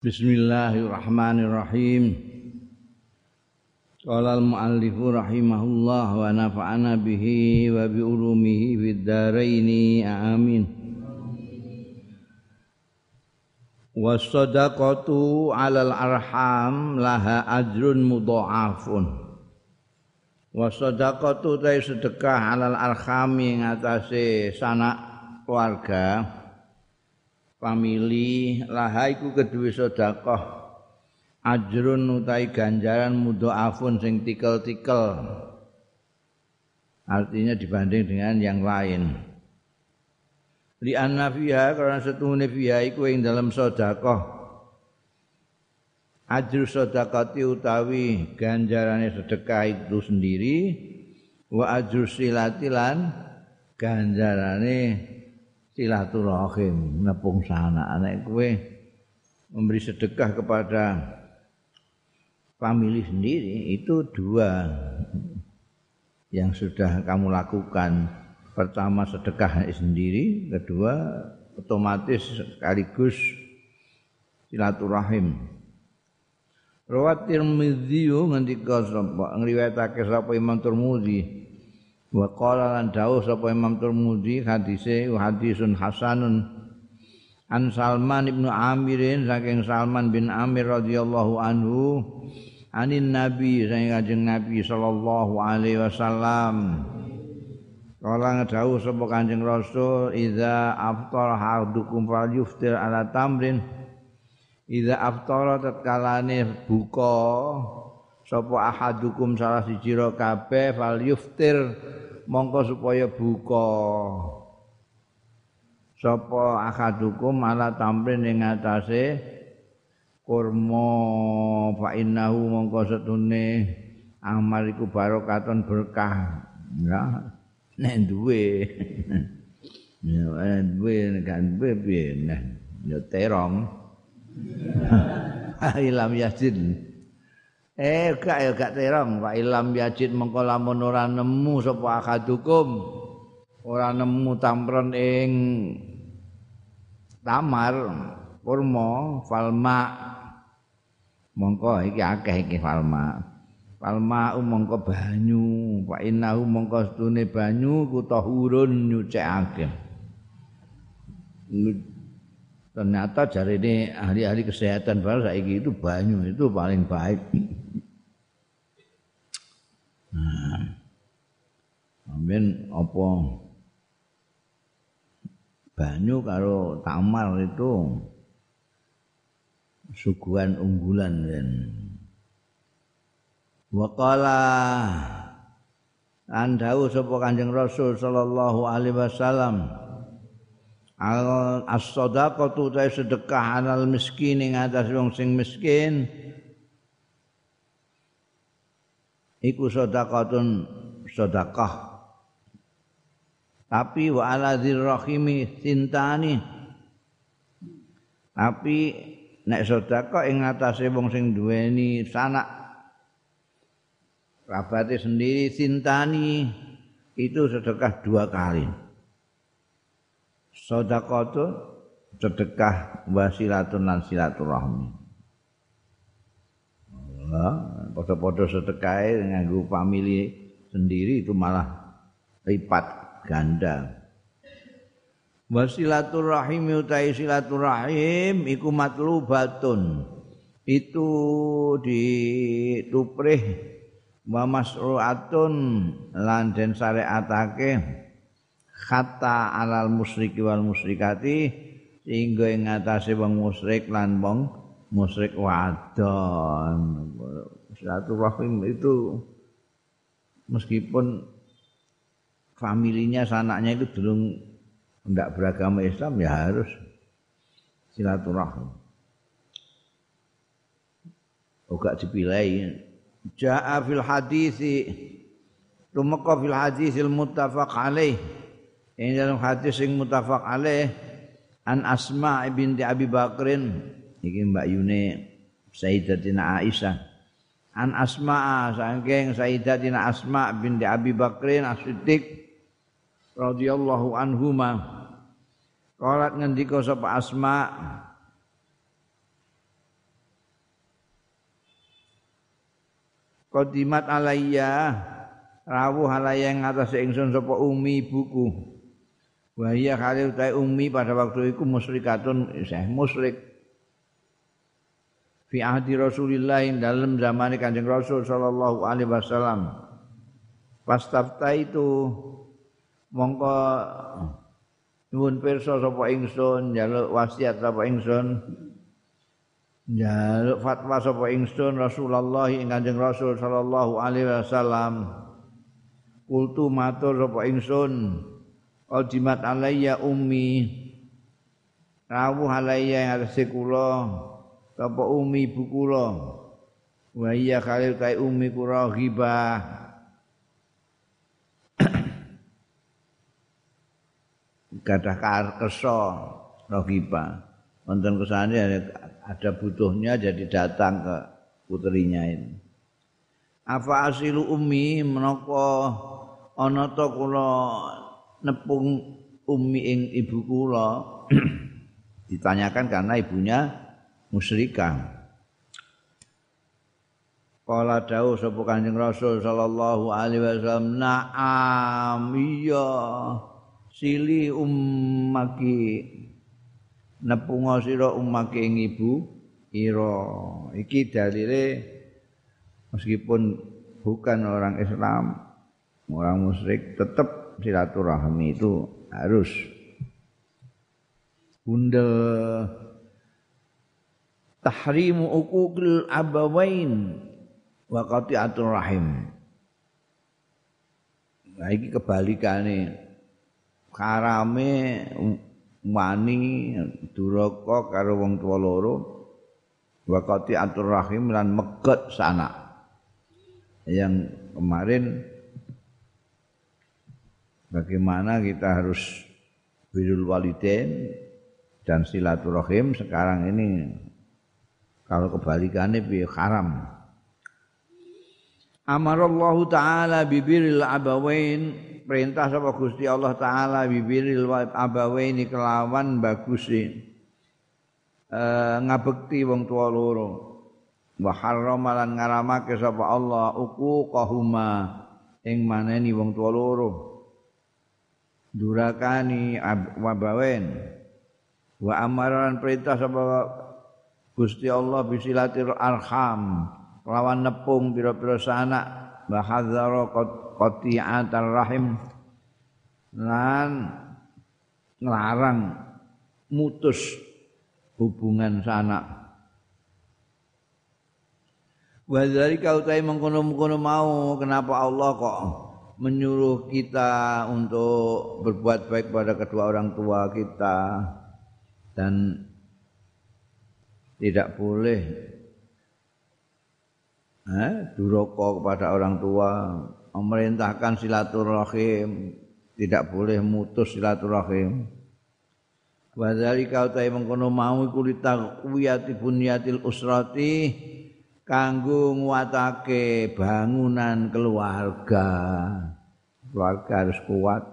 Bismillahirrahmanirrahim. Qala al-muallif rahimahullah wa nafa'ana bihi wa bi ulumihi fid dharain amin. Wasadaqatu 'alal arham laha ajrun mudha'afun. Wasadaqatu ta sedekah 'alal arham ing atase sanak keluarga famili. Laha iku kedue sedekah. Ajrun utai ganjaran afun sing tikel-tikel. Artinya dibanding dengan yang lain. Li fiha karena setune fiha iku ing dalam sedekah. Ajru sedekati utawi ganjarane sedekah itu sendiri wa ajru silatilan ganjarane silaturahim nepung sana. Anak kue memberi sedekah kepada famili sendiri itu dua yang sudah kamu lakukan. Pertama sedekah sendiri kedua otomatis sekaligus silaturahim. Rawat Tirmidzi ngendika sapa ngriwayatake sapa Imam Tirmidzi Wa qala lan dawuh sapa Imam Tirmidzi hadise hadisun hasanun. An Salman ibnu Amirin saking Salman bin Amir radhiyallahu anhu anin Nabi saking Kanjeng Nabi sallallahu alaihi wasallam. Kala ngedawuh sapa Kanjeng Rasul idza aftar hadukum fal yuftir ala tamrin. Idza aftara tatkalane buka sapa ahadukum salah siji kabeh fal yuftir mongko supaya buka. Sapa akadukum ala tamrin ing atase kurma. Fa innahu mongko setune amal iku barokatan berkah. Ya nek duwe. Ya duwe kan duwe piye? Nah ya terong. Ilam yasin Eh gak ya gak terong Pak Ilam Yajid mengko lamun ora nemu sapa akadukum ora nemu tampron ing tamar kurma falma. Mongko iki akeh iki falma. Falma mongko banyu. Pak Inahu mongko stune banyu ku tahurun nyucekake ternyata jari ini ahli-ahli kesehatan baru saiki itu banyu itu paling baik Nah. Amin apa banyu karo tamar itu suguhan unggulan kan. Waqala andau sapa Kanjeng Rasul sallallahu alaihi wasallam as-sadaqatu ta sedekah anal miskin ing atas wong sing miskin. Iku sedekahun sedekah tapi wa ala dzirrahimi sintani. Tapi nek sedekah ing atase wong sing duweni sanak rabate sendiri sintani itu sedekah dua kali sedekah itu sedekah wasilatun lan silaturahmi podo-podo sedekahe nganggo famili sendiri itu malah lipat ganda. Wasilaturrahim utai silaturrahim iku matlubatun. Itu dituprih wa masru'atun lan den syariatake khatta alal musyriki wal musyrikati sehingga ing ngatasé wong musyrik lan wong musyrik wadon. Silaturahim itu meskipun familinya sanaknya itu belum tidak beragama Islam ya harus silaturahim. Oga dipilih Ja'a fil hadisi Tumeka fil hadisil muttafaq alaih ini dalam hadis sing mutafak alaih. An Asma binti Abi Bakrin. Iki Mbak Yune Sayyidatina Aisyah. An Asma Sangking Sayyidatina Asma binti Abi Bakrin As-Siddiq radhiyallahu anhuma. Qalat ngendika sapa Asma Kodimat alaiya rawuh halayang ing atas ingsun sapa umi buku wa iya khalil ta umi pada waktu itu musyrikatun isih musyrik. Fi ahdi Rasulillah dalam zaman Kanjeng Rasul sallallahu alaihi wasallam. Pastafta itu mongko nuwun pirsa sapa ingsun njaluk wasiat sapa ingsun njaluk fatwa sapa ingsun Rasulullah ing Kanjeng Rasul sallallahu alaihi wasallam. Kultu matur sapa ingsun Qadimat alayya ummi. Rawuh alayya yang atase kula. Sapa ummi ibu kula. Wa iya khalil kai ummi kula ghibah. Gadah kersa rohiba wonten kesane ada butuhnya jadi datang ke putrinya ini. Apa asilu ummi menapa ana ta kula nepung ummi ing ibu kula. Ditanyakan karena ibunya musyrikah. Kala dawuh sapa Kanjeng Rasul sallallahu alaihi wasallam na'am iya sili ummaki. Nepunga sira ummaki ing ibu ira. Iki dalile meskipun bukan orang Islam orang musyrik tetap silaturahmi itu harus bunda tahrimu uquqil abawain wa qati'atur rahim. Nah iki kebalikane karame wani duraka karo wong tuwa loro waqati atur rahim lan meget sanak. Yang kemarin bagaimana kita harus birul walidain dan silaturahim sekarang ini? Kalau kebalikannya bi haram. Amarallahu taala bibiril abawain. Perintah sapa Gusti Allah taala bibiril abawaini kelawan bagusi e, ngabekti wong tua loro. Wa harrama lan ngaramake sapa Allah uquqahuma. Ing maneni wong tua loro durakani wabawen. Wa amaran perintah sapa Gusti Allah bisilatir arham. Lawan nepung pira-pira sanak. Wa hadzara qati'atar rahim. Lan nglarang mutus hubungan sanak. Wa dzalika utai mengkono-mengkono mau kenapa Allah kok menyuruh kita untuk berbuat baik pada kedua orang tua kita. Dan tidak boleh eh, duroko kepada orang tua. Memerintahkan silaturahim. Tidak boleh mutus silaturahim. Wa dzalika utai mengkono mau iku litaqwiyati bunyatil usrati kanggo nguatake bangunan keluarga. Keluarga harus kuat.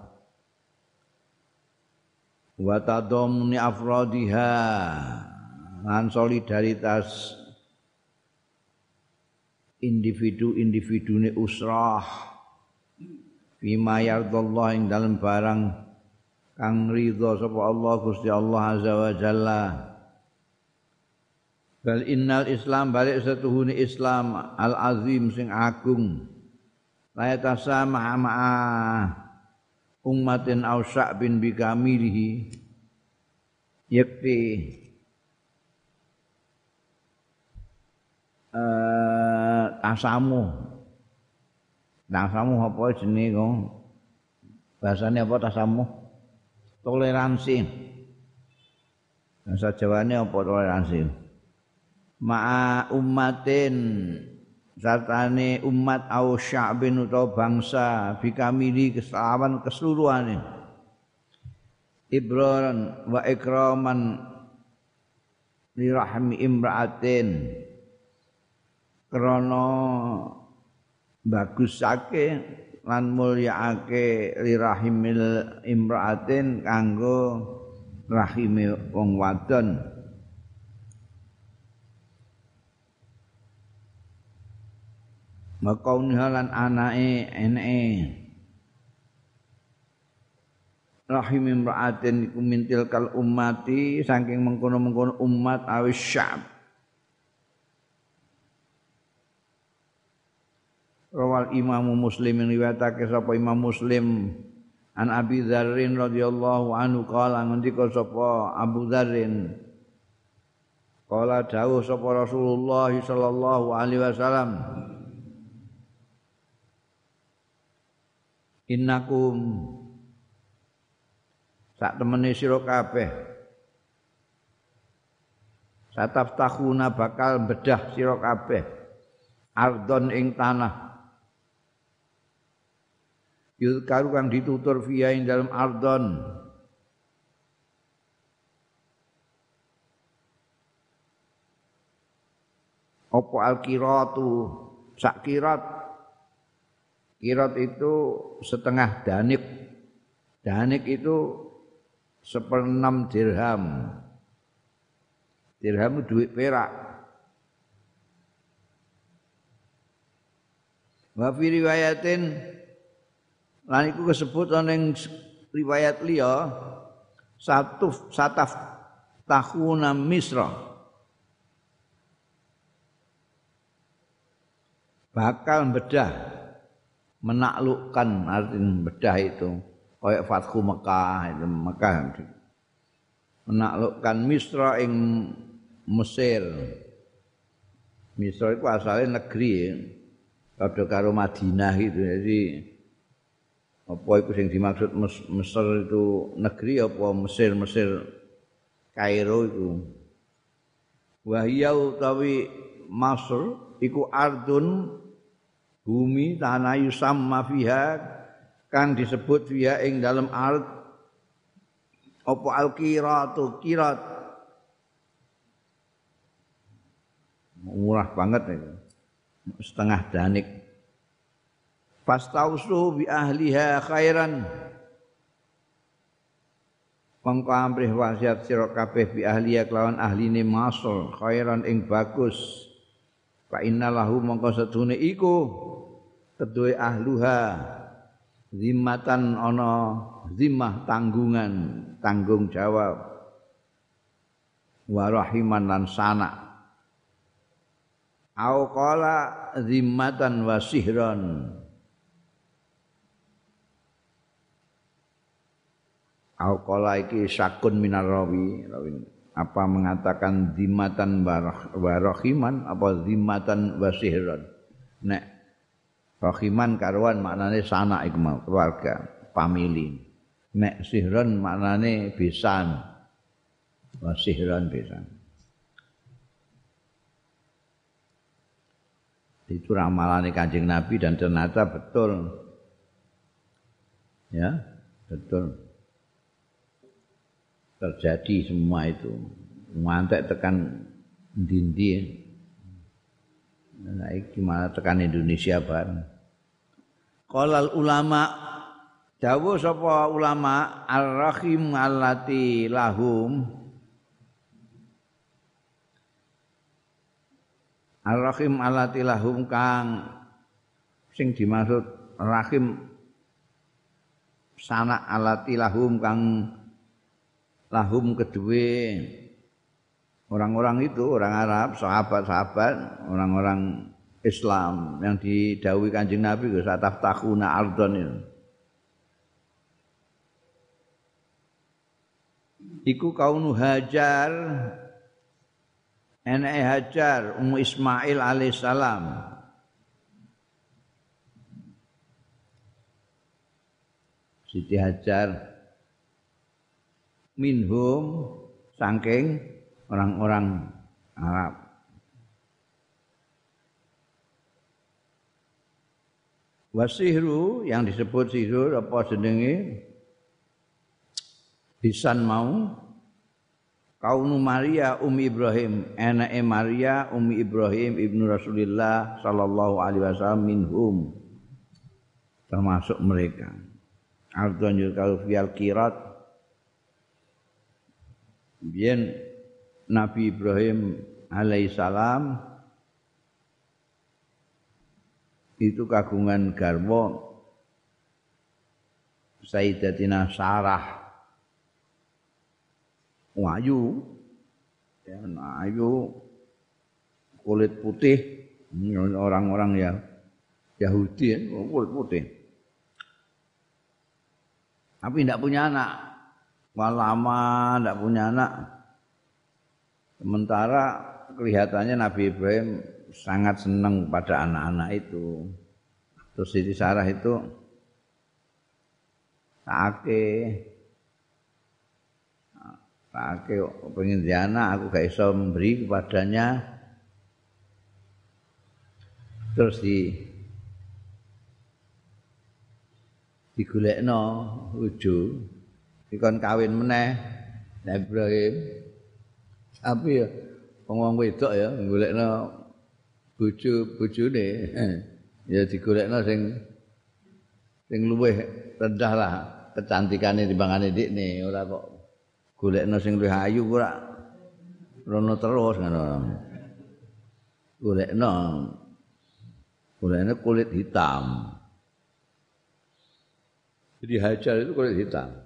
Wa tadamuni afradiha lan solidaritas individu-individune usrah. Bima yardallah ing dalam barang kang ridha sapa Allah Gusti Allah azza wa jalla bal innal islam balik satuhune islam al azim sing agung la tasama ma'a ummatin aw sya'bin bi kamilihi yakti eh tasamu. Tasamu apa jenenge kok? Bahasane apa tasamu? Toleransi. Bahasa Jawane apa toleransi? Ma'a ummatin sartane umat au sya'bin utawa bangsa bikamili kesalawan keseluruhane. Ibran wa ikraman li rahmi imra'atin. Krana bagusake lan mulyaake lirahimil imraatin kanggo rahime wong wadon makauniha lan anake eneke. Rahim imra'atin iku mintil kal ummati saking mengkono-mengkono umat awis syab. Rawal Imam Muslim riwayatake sapa Imam Muslim an Abi Dzarrin radhiyallahu anhu kala ngendika sapa Abu Dzarrin kala dawuh sapa Rasulullah sallallahu alaihi wasallam Innakum. Sak temene sira kabeh. Sataftahuna bakal bedah sira kabeh. Ardon ing tanah. Yuzkaru kang ditutur via ing dalam ardon. Apa al-qiratu? Sak kirat kirat itu setengah danik danik itu seperenam dirham. Dirham duit perak. Wa fi riwayatin lan iku ing riwayat liya satu sataf tahuna misra bakal bedah menaklukkan artinya bedah itu kayak Fathu Mekah itu Mekah menaklukkan Misra ing Mesir Misra itu asalnya negeri. Kado karo Madinah itu jadi apa itu yang dimaksud Mesir itu negeri apa Mesir Mesir Kairo itu wahiyau utawi Masr iku ardun bumi tanah yusam mafiha kang disebut via ing dalam art apa al qiratu qirat? Murah banget itu. Setengah danik. Fastausu bi ahliha khairan. Mongko amrih wasiat sira kabeh bi ahliya kelawan ahline masal khairan ing bagus. Fa innalahu mongko sedune iku keduwe ahluha. Zimmatan ana zimmah tanggungan tanggung jawab. Wa rahiman lan sana au qala zimmatan wa sihran. Au qala iki sakun minar rawi. Apa mengatakan zimmatan wa rahiman apa zimmatan wa sihran. Nek Rahiman karuan maknane sanak iku keluarga, famili. Nek sihron maknane besan. Wa sihron besan. Itu ramalan Kanjeng Nabi dan ternyata betul. Ya, betul. Terjadi semua itu. Mantek tekan dindi Nah, iki malah tekan Indonesia bareng. Qalal ulama. Dawuh sapa ulama ar-rahim allati lahum. Ar-rahim allati lahum kang sing dimaksud rahim sanak alati lahum kang lahum kedue orang-orang itu orang Arab, sahabat-sahabat, orang-orang Islam yang didawi Kanjeng Nabi ke sataf takuna ardon itu. Iku kaunu Hajar Enek Hajar Ummu Ismail alaihissalam Siti Hajar minhum saking orang-orang Arab. Wasihru yang disebut sihru apa jenenge? Bisan mau kaunu Maria Umi Ibrahim enake Maria Umi Ibrahim ibnu Rasulillah sallallahu alaihi wasallam minhum termasuk mereka. Ardon yukal fiyal kirat Bien Nabi Ibrahim alaihissalam itu kagungan garwa Sayyidatina Sarah. Wayu ya, Ayu kulit putih orang-orang ya Yahudi ya, kulit putih. Tapi tidak punya anak. Lama tidak punya anak sementara kelihatannya Nabi Ibrahim sangat senang pada anak-anak itu. Terus Siti Sarah itu Ake Ake pengen anak aku gak iso memberi kepadanya. Terus di digolekno uju dikon kawin meneh Ibrahim tapi ya. Wong wedok ya golekno bojo bojone. Ya digolekno sing sing luwih rendah lah kecantikane timbangane dikne ora kok golekno sing luwih ayu ora rono terus ngono. Golekno golekno kulit hitam. Jadi hajar itu kulit hitam.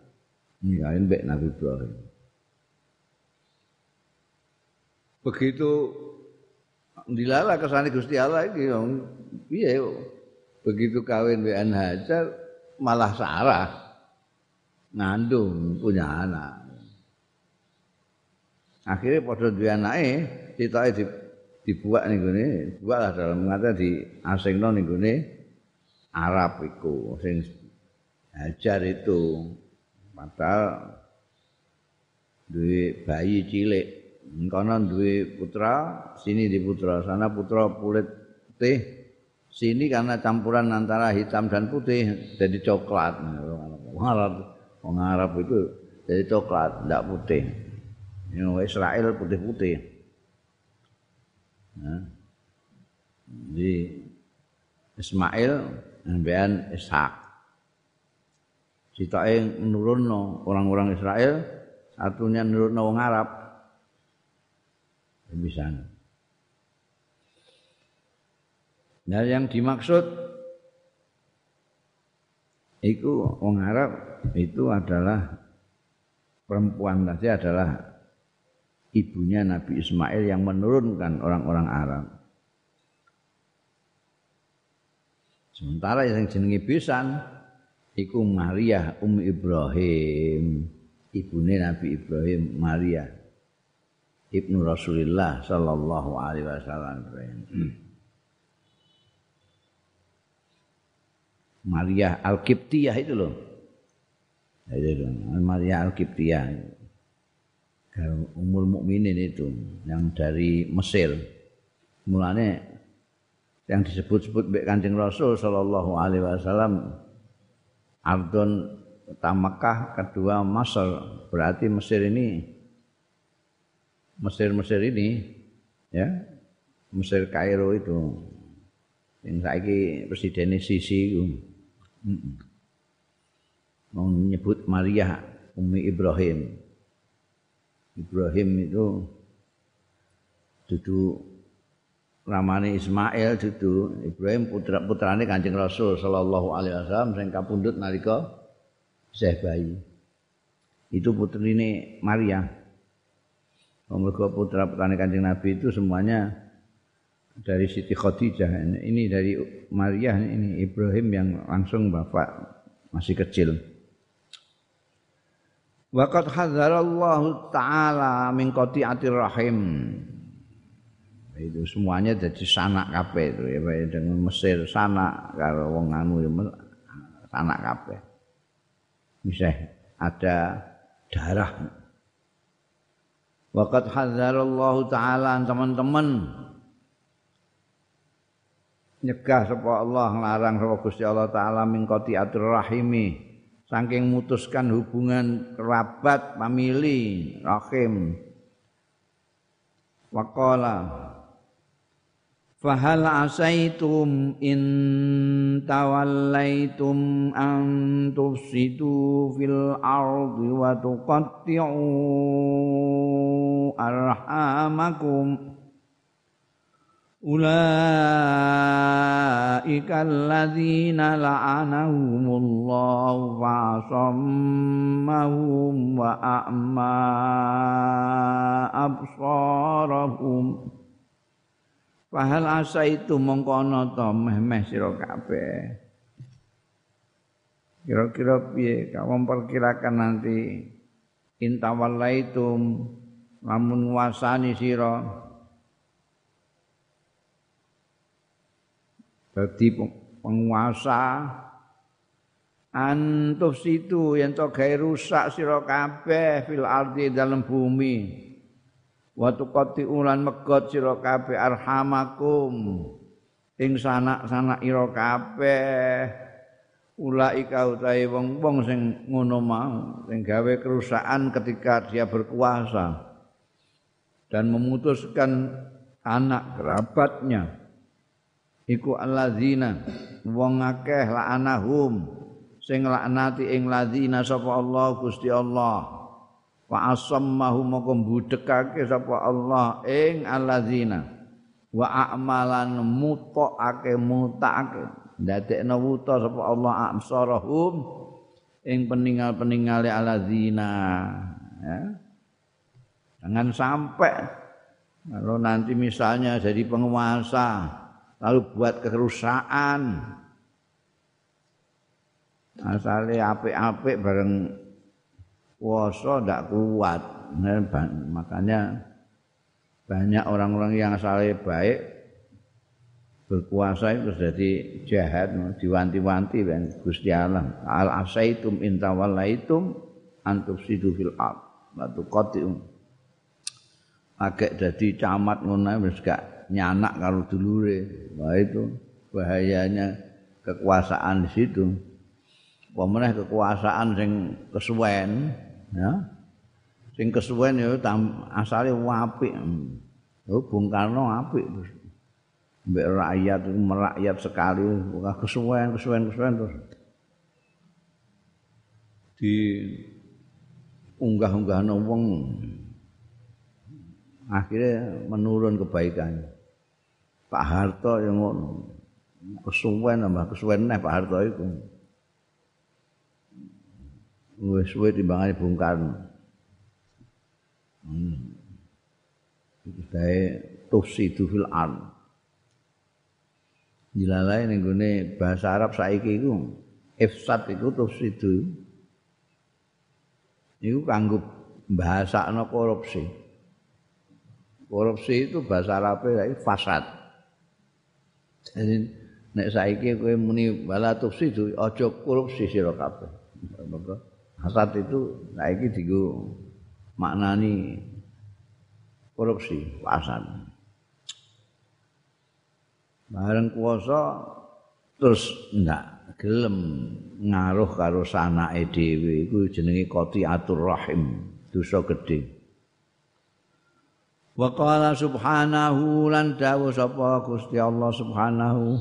Nikahin mbek Nabi Ibrahim begitu dilala kesane Gusti Allah iki piye begitu kawin mbek Hajar malah Sarah ngandung punya anak. Akhirnya pada dua anake citoke di dibuat ning gone, buat lah dalam ngata di asingno ning gone Arab iku sing Hajar itu. Padahal duwe bayi cilik kono duwe putra sini di putra sana putra kulit putih sini karena campuran antara hitam dan putih jadi coklat wong Arab wong itu jadi coklat tidak putih yang Israel putih-putih nah. di Ismail dan Ishak Citae menurun orang-orang Israel, satunya menurun orang Arab. Bisa. Nah yang dimaksud itu orang Arab itu adalah perempuan tadi adalah ibunya Nabi Ismail yang menurunkan orang-orang Arab. Sementara yang jenenge Bisan iku Maria Um Ibrahim ibune Nabi Ibrahim Maria ibnu Rasulullah sallallahu alaihi wasallam. Maria Al-Qibtiyah itu loh. Itu Maria Al-Qibtiyah. Umul mukminin itu yang dari Mesir. Mulanya yang disebut-sebut baik kancing Rasul Sallallahu Alaihi Wasallam Ardon Mekah, kedua Masar. Berarti Mesir ini Mesir-Mesir ini ya. Mesir Kairo itu yang saiki presiden Sisi itu. Mau menyebut Maria Umi Ibrahim. Ibrahim itu duduk ramane Ismail dudu Ibrahim putra putrane Kanjeng Rasul sallallahu alaihi wasallam sing kapundhut nalika isih. Itu putrine Maria. Mergo putra putrane Kanjeng Nabi itu semuanya dari Siti Khadijah. Ini dari Maria ini Ibrahim yang langsung bapak masih kecil. Waqad hadzarallahu taala min qati'atir rahim itu semuanya jadi sanak kabeh itu ya dengan Mesir sanak karo wong anu ya sanak kabeh bisa ada darah Waqat hadzarallahu taala teman-teman. Nyegah sapa Allah nglarang sapa Gusti Allah taala min qati'atur rahimi. Saking mutuskan hubungan kerabat famili rahim. Waqala فهل عسيتم إن توليتم أن تفسدوا في الأرض وتقطعوا أرحامكم؟ أولئك الذين لعنهم الله فَعَصَمَّهُمْ وأعمى أبصارهم ۖ. Fahal asa itu mengkono to meh-meh sira kabeh. Kira-kira piye? Kamu memperkirakan nanti. Intawallaitum lamun nguasani sira. Dadi penguasa. Antus situ yang to rusak sira kabeh fil ardi dalam bumi wa tuqati ulan megot sira kabeh arhamakum. Ing sanak-sanak ira kabeh. Ulaika utahe wong-wong sing ngono mau sing gawe kerusakan ketika dia berkuasa dan memutuskan anak kerabatnya. Iku alladzina wong akeh la'anahum sing laknati ing ladzina sapa Allah Gusti Allah fa asammahu moko budekake sapa Allah ing allazina. Wa a'malan mutaqake mutake ndadekno wuta sapa Allah absarahum ing peninggal-peningale allazina. Ya. Jangan sampai kalau nanti misalnya jadi penguasa lalu buat kerusakan. Asalnya apik-apik bareng puasa ndak kuat. Nah, makanya banyak orang-orang yang asalnya baik berpuasa itu jadi jahat diwanti-wanti dan Gusti Allah. Al asaitum in antum sidu fil ard. Batu qatiu agak jadi camat ngono wis gak nyanak karo dulure. Wah itu bahayanya kekuasaan di situ. Pemenah kekuasaan sing kesuwen ya. Sing kesuwen ya asale apik. Oh Bung Karno apik mbek rakyat merakyat sekali. Kesuwen kesuwen kesuwen terus di unggah-unggah wong. Akhirnya menurun kebaikannya. Pak Harto yang ngono. Kesuwen nambah kesuwen nih Pak Harto itu wis suwe timbangane Bung Karno. Hmm. Bae tufsidu fil ard. Dilalai ning gone bahasa Arab saiki iku ifsad iku tufsidu. Iku kanggo bahasakno korupsi. Korupsi itu bahasa Arabnya e fasad. Jadi nek saiki kowe muni wala tufsidu aja korupsi sira kabeh. Hasad itu saiki digo maknani korupsi, hasad. Bareng kuasa terus ndak gelem ngaruh karo sanake dhewe iku jenenge qati'atur rahim, dosa gedhe. Wa qala subhanahu lan dawu sapa Gusti Allah subhanahu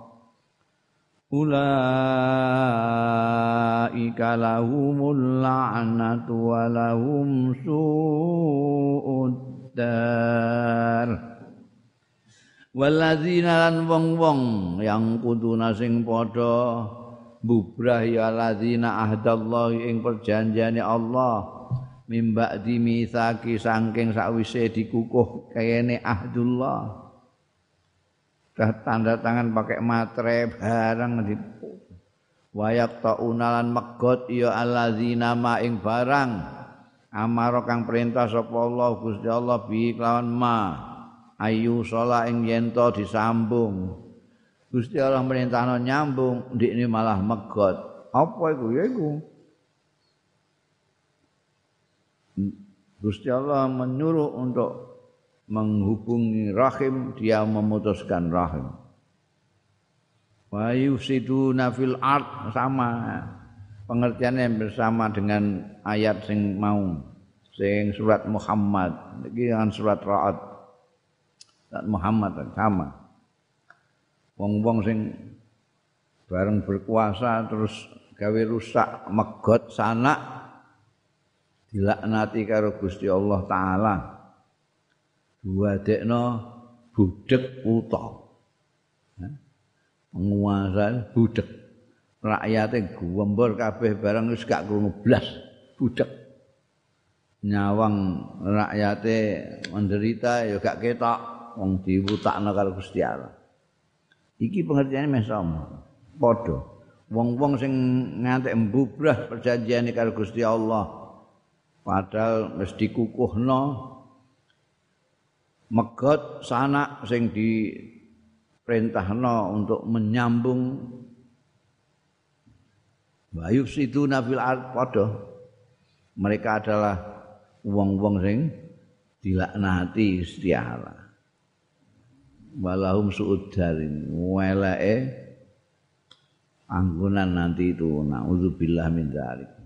Ulaika lahumul la'natu wa lahum su'ud waladzina lan wong-wong yang kuduna sing padha bubrah ya ladzina ahdallahi ing perjanjiane Allah mimba di mitsaki saking sakwise dikukuh kayane ahdullah tanda tangan pakai matre barang di wayak taunalan megot ya alladzina ma ing barang. Amaro kang perintah sapa Allah Gusti Allah bi kelawan ma. Ayu sala ing yento disambung. Gusti Allah merintahno nyambung ndikne malah megot. Apa iku? Ya iku. Gusti Allah menyuruh untuk menghubungi rahim dia memutuskan rahim. Wa yusiduna fil ard sama. Pengertiannya bersama dengan ayat sing mau sing surat Muhammad. Iki kan surat Ra'ad surat Muhammad sama. Wong-wong sing bareng berkuasa terus gawe rusak megot sanak dilaknati karo Gusti Allah taala dua dekno budek uta penguasa budek rakyate guwembur kabeh barang wis gak krungu blas budek nyawang rakyate menderita ya gak ketok wong diwutakno karo Gusti Allah. Iki pengertiane meh sama padha. Wong-wong sing ngantek mbubrah perjanjiane karo Gusti Allah padahal mesti kukuhno megot sanak sing di perintahno untuk menyambung Bayub situ nafil podo. Mereka adalah wong-wong sing dilaknati istiala. Walahum suudarin welae anggunan nanti itu naudzubillah min dzalik.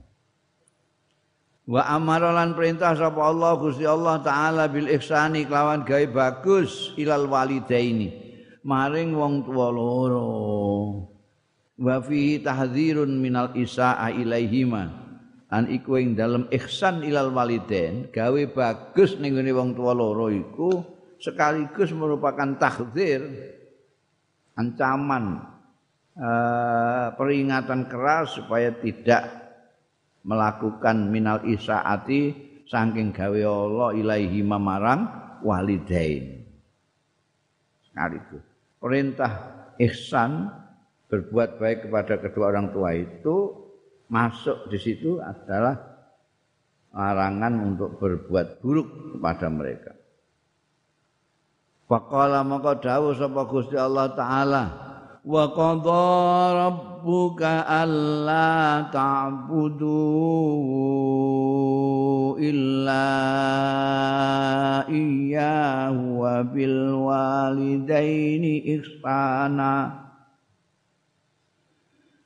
Wa amarolan perintah sapa Allah Gusti Allah taala bil ihsani kelawan gawe bagus ilal walidaini. Maring wong tuwa loro. Wa fi tahdzirun minal isaa ilaihima. An iku ing dalem ihsan ilal walidain gawe bagus ning wong tuwa loro iku sekaligus merupakan tahdzir ancaman uh, peringatan keras supaya tidak melakukan minal isaati saking gawe Allah ilaihi marang walidain sekaligus perintah ihsan berbuat baik kepada kedua orang tua itu masuk di situ adalah larangan untuk berbuat buruk kepada mereka. Faqala maka dawuh sapa Gusti Allah taala wa qadha rabbuka alla ta'budu illa iyyahu wa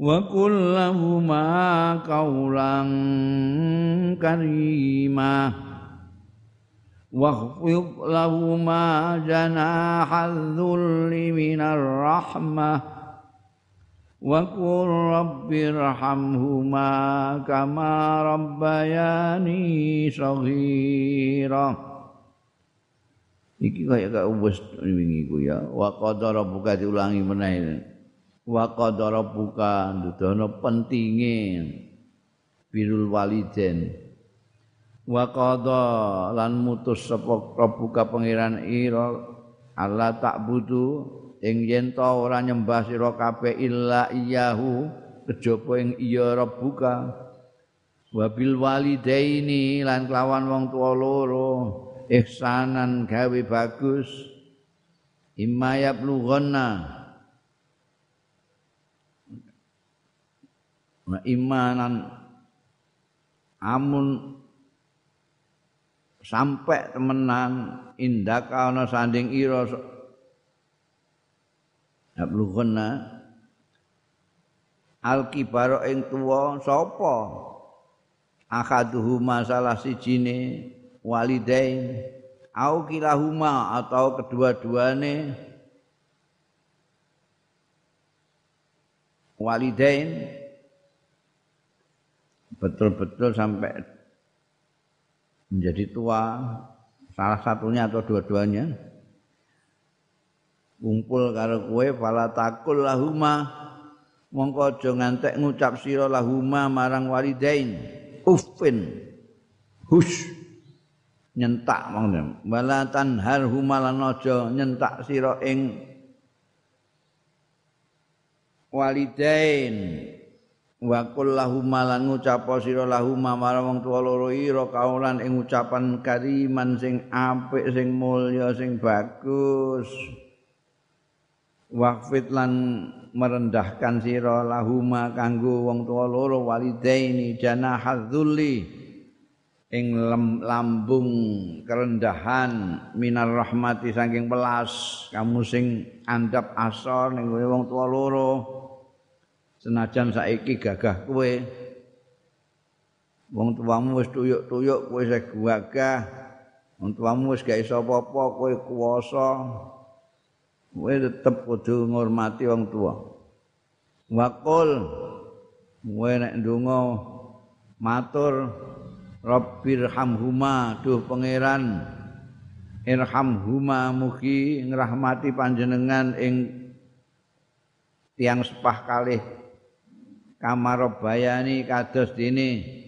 وقل لهما قولا كريما واخفض لهما جناح الذل من الرحمه وقل رب ارحمهما كما ربياني صغيرا iki kaya gak wis wingi ku ya wa qadara buka diulangi meneh wa qadara buka ndudono pentinge birul waliden. Wa qada lan mutus sapa buka pangeran ira Allah tak butuh ing yen to ora nyembah sira kabeh illa iyahu kejaba ing iya rabbuka. Wabil walidaini lan kelawan wong tuwa loro ihsanan gawe bagus. Imma yablughanna wa imanan amun sampai temenan indaka ana sanding ira Ablughana al kibaro ing tuwa sapa? Akaduhuma salah sijine walidain. Au kilahuma atau kedua-duane? Walidain betul-betul sampai menjadi tua salah satunya atau dua-duanya. Kumpul karo kowe fala takul lahuma mongko aja ngantek ngucap sira lahuma marang walidain. Uffin hus nyentak monggo wala tanhar humalan aja nyentak sira ing walidain wa qul lahum lan ngucap sira lahum marang wong tuwa loro ira kaulan ing ucapan kariman sing apik sing mulya sing bagus. Waqfit lan merendahkan sira lahuma kanggo wong tuwa loro walidaini janahadzulli ing lambung kerendahan minar rahmati saking pelas kamu sing andap asor ning wong tua loro senajan saiki gagah kowe. Wong tuamu wis tuyuk-tuyuk kowe wis gagah. Wong tuamu wis gak iso apa-apa kowe kuwasa. Kowe tetep kudu ngurmati wong tua wakul kowe nek ndonga matur Rabbirhamhuma duh pangeran irhamhuma mugi ngrahmati panjenengan ing tiang sepah kalih kamar bayani kados dene.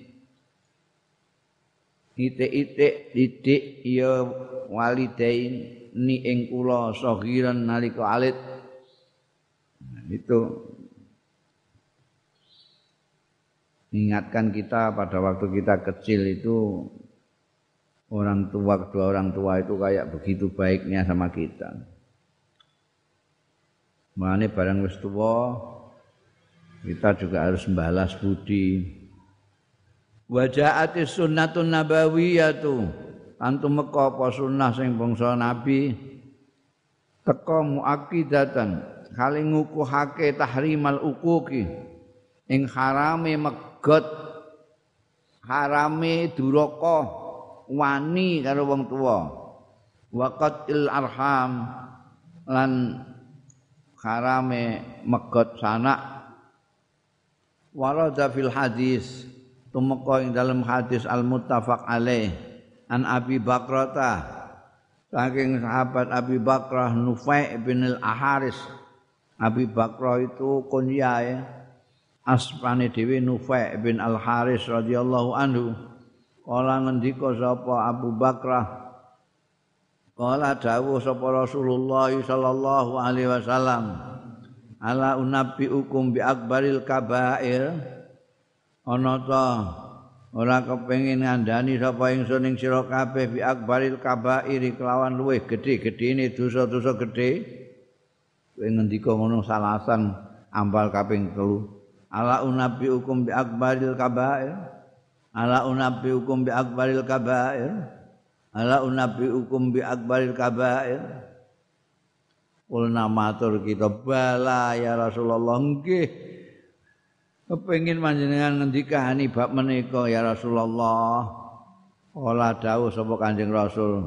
Itik-itik didik ya walidain ni ing kula sagiran nalika alit. Nah, itu. Mengingatkan kita pada waktu kita kecil itu orang tua kedua orang tua itu kayak begitu baiknya sama kita. Mengenai barang wis tua kita juga harus membalas budi. Wajaati sunnatun nabawiyatu. Antum meka apa sunnah sing bangsa nabi? Teka muakidatan. Kali ngukuhake tahrimal ukuki ing harame megot harame duraka wani karo wong tuwa. Waqatil arham. Lan harame megot sanak warada fil hadis tumeka ing dalam hadis al muttafaq alaih an Abi Bakrata saking sahabat Abi Bakrah Nufai bin al Aharis. Abi Bakrah itu kunyah aspane dhewe Nufai bin Al Haris radhiyallahu anhu. Kala ngendika sapa Abu Bakrah kala dawuh sapa Rasulullah sallallahu alaihi wasallam ala unabbi ukum bi akbaril kabair. Ana ta ora kepengin ngandani sapa ingsun ing sira kabeh bi akbaril kabair kelawan luweh gedhe-gedhene dosa-dosa gedhe. Kowe ngendika ngono salasan ambal kaping 3 ala unabi hukum bi akbaril kabair. Ala unabi hukum bi akbaril kabair. Ala unabi hukum bi akbaril kabair Kulna matur kita bala ya Rasulullah nggih. Kepengin panjenengan ngendikani bab menika ya Rasulullah Ola dawuh sapa Kanjeng Rasul.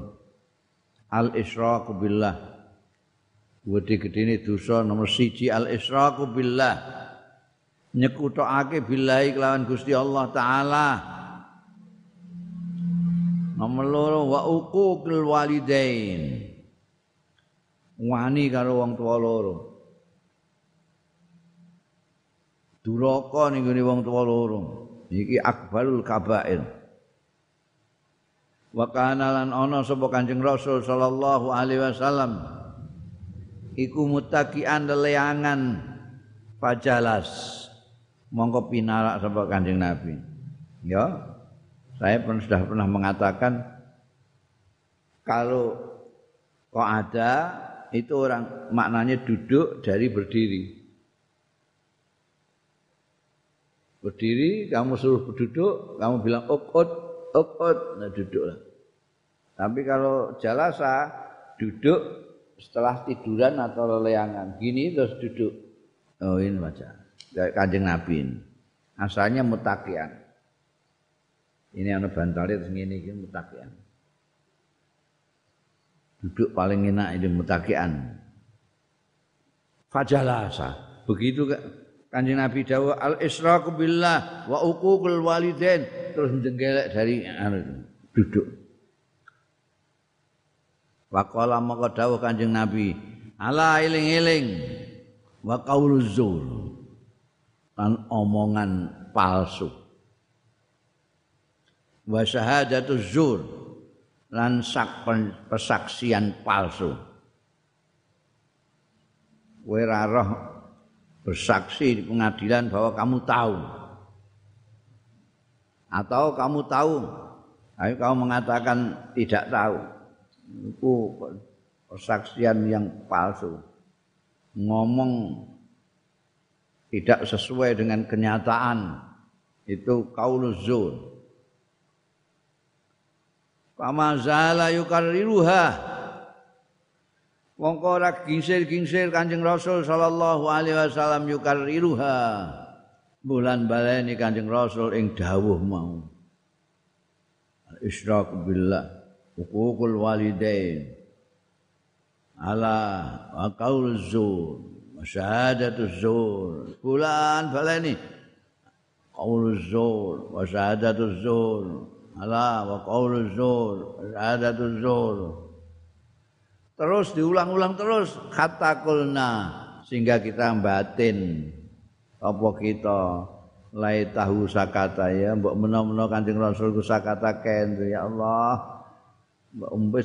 Al Israqu billah. Gede-gedene dosa nomor siji Al Israqu billah. Nyekutokake billahi kelawan Gusti Allah taala. Nomor loro wa uquqil walidain wani karo wong tua loro duraka ning wong tua loro iki akbarul kabair wa kana lan ana sapa Kanjeng Rasul sallallahu alaihi wasallam iku mutakian leleangan pajalas mongko pinarak sapa Kanjeng Nabi. Ya. Saya pernah sudah pernah mengatakan kalau kok ada itu orang maknanya duduk dari berdiri. Berdiri, kamu suruh berduduk, kamu bilang ukut, ukut, nah duduklah. Tapi kalau jalasa duduk setelah tiduran atau leleangan, gini terus duduk. Oh ini macam. Kanjeng Nabi ini. Asalnya mutakian. Ini anu bantale terus ngene iki mutakian. Duduk paling enak ini mutakian. Fajalasa. Begitu Kanjeng Nabi dawuh al israqu billah wa uququl walidain terus jenggelek dari anu duduk. Waqala maka dawuh Kanjeng Nabi, ala iling-iling wa qauluz zur. lan omongan palsu wa syahadatu zur lan sak persaksian palsu. Kowe roh bersaksi di pengadilan bahwa kamu tahu. Atau kamu tahu ayo kamu mengatakan tidak tahu. Itu persaksian yang palsu. Ngomong tidak sesuai dengan kenyataan. Itu kauluz zur Kama zala yukarriruha Wong ora gingsir-gingsir Kanjeng Rasul sallallahu alaihi wasallam yukarriruha bulan baleni Kanjeng Rasul ing dawuh mau. Isyrak billah, hukukul walidain. Ala qaul zur, syahadatuz zur. Bulan baleni qaul zur syahadatuz zur. Ala wa qaul zur, wa syahadatuz zur. Terus diulang-ulang terus kata kulna sehingga kita batin. Apa kita? Lai tahu sakata ya. Mbok menawa-menawa Kanjeng Rasul ku sakata ken ya Allah. Mbok umbe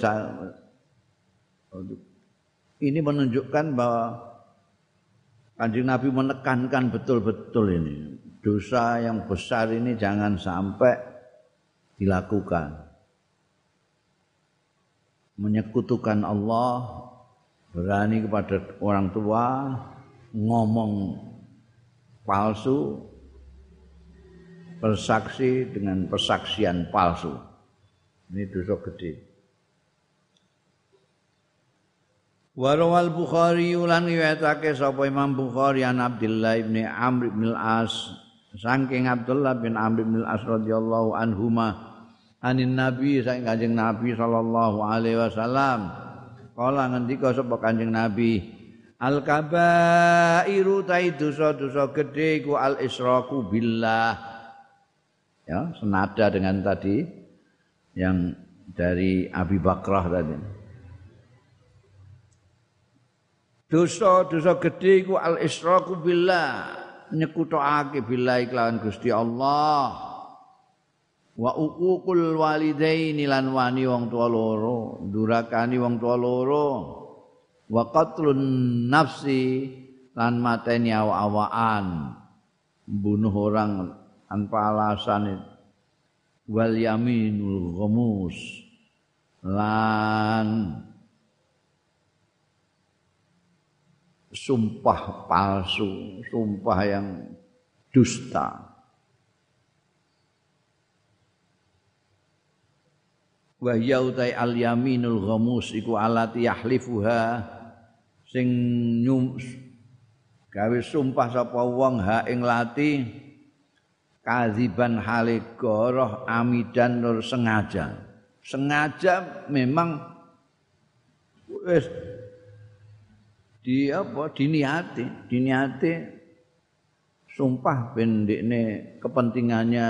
ini menunjukkan bahwa Kanjeng Nabi menekankan betul-betul ini. Dosa yang besar ini jangan sampai dilakukan. Menyekutukan Allah berani kepada orang tua ngomong palsu bersaksi dengan persaksian palsu. Ini dosa gede. Warawal Bukhari ulan riwayatake sapa Imam Bukhari an Abdullah bin Amr bin Al-As saking Abdullah bin Amr bin Al-As radhiyallahu anhuma anin Nabi saking Kanjeng Nabi sallallahu alaihi wasallam kala ngendika sapa Kanjeng Nabi Al kabairu tai dosa-dosa gede iku al israku billah. Ya, senada dengan tadi yang dari Abi Bakrah tadi. Dosa-dosa gede iku al israku billah, nyekutake billah iklan Gusti Allah. Wa uququl walidaini lan wani wong tua loro, durakani wong tua loro. wa qatlun nafsi lan mateni awak-awakan bunuh orang tanpa alasan wal yaminul ghamus lan sumpah palsu sumpah yang dusta. Wa yautai al yaminul ghamus iku alati yahlifuha sing nyum gawe sumpah sapa wong ha ing lati kaziban hale goroh amidan nur sengaja. Sengaja memang wis di apa? Diniati. Diniati sumpah ben kepentingannya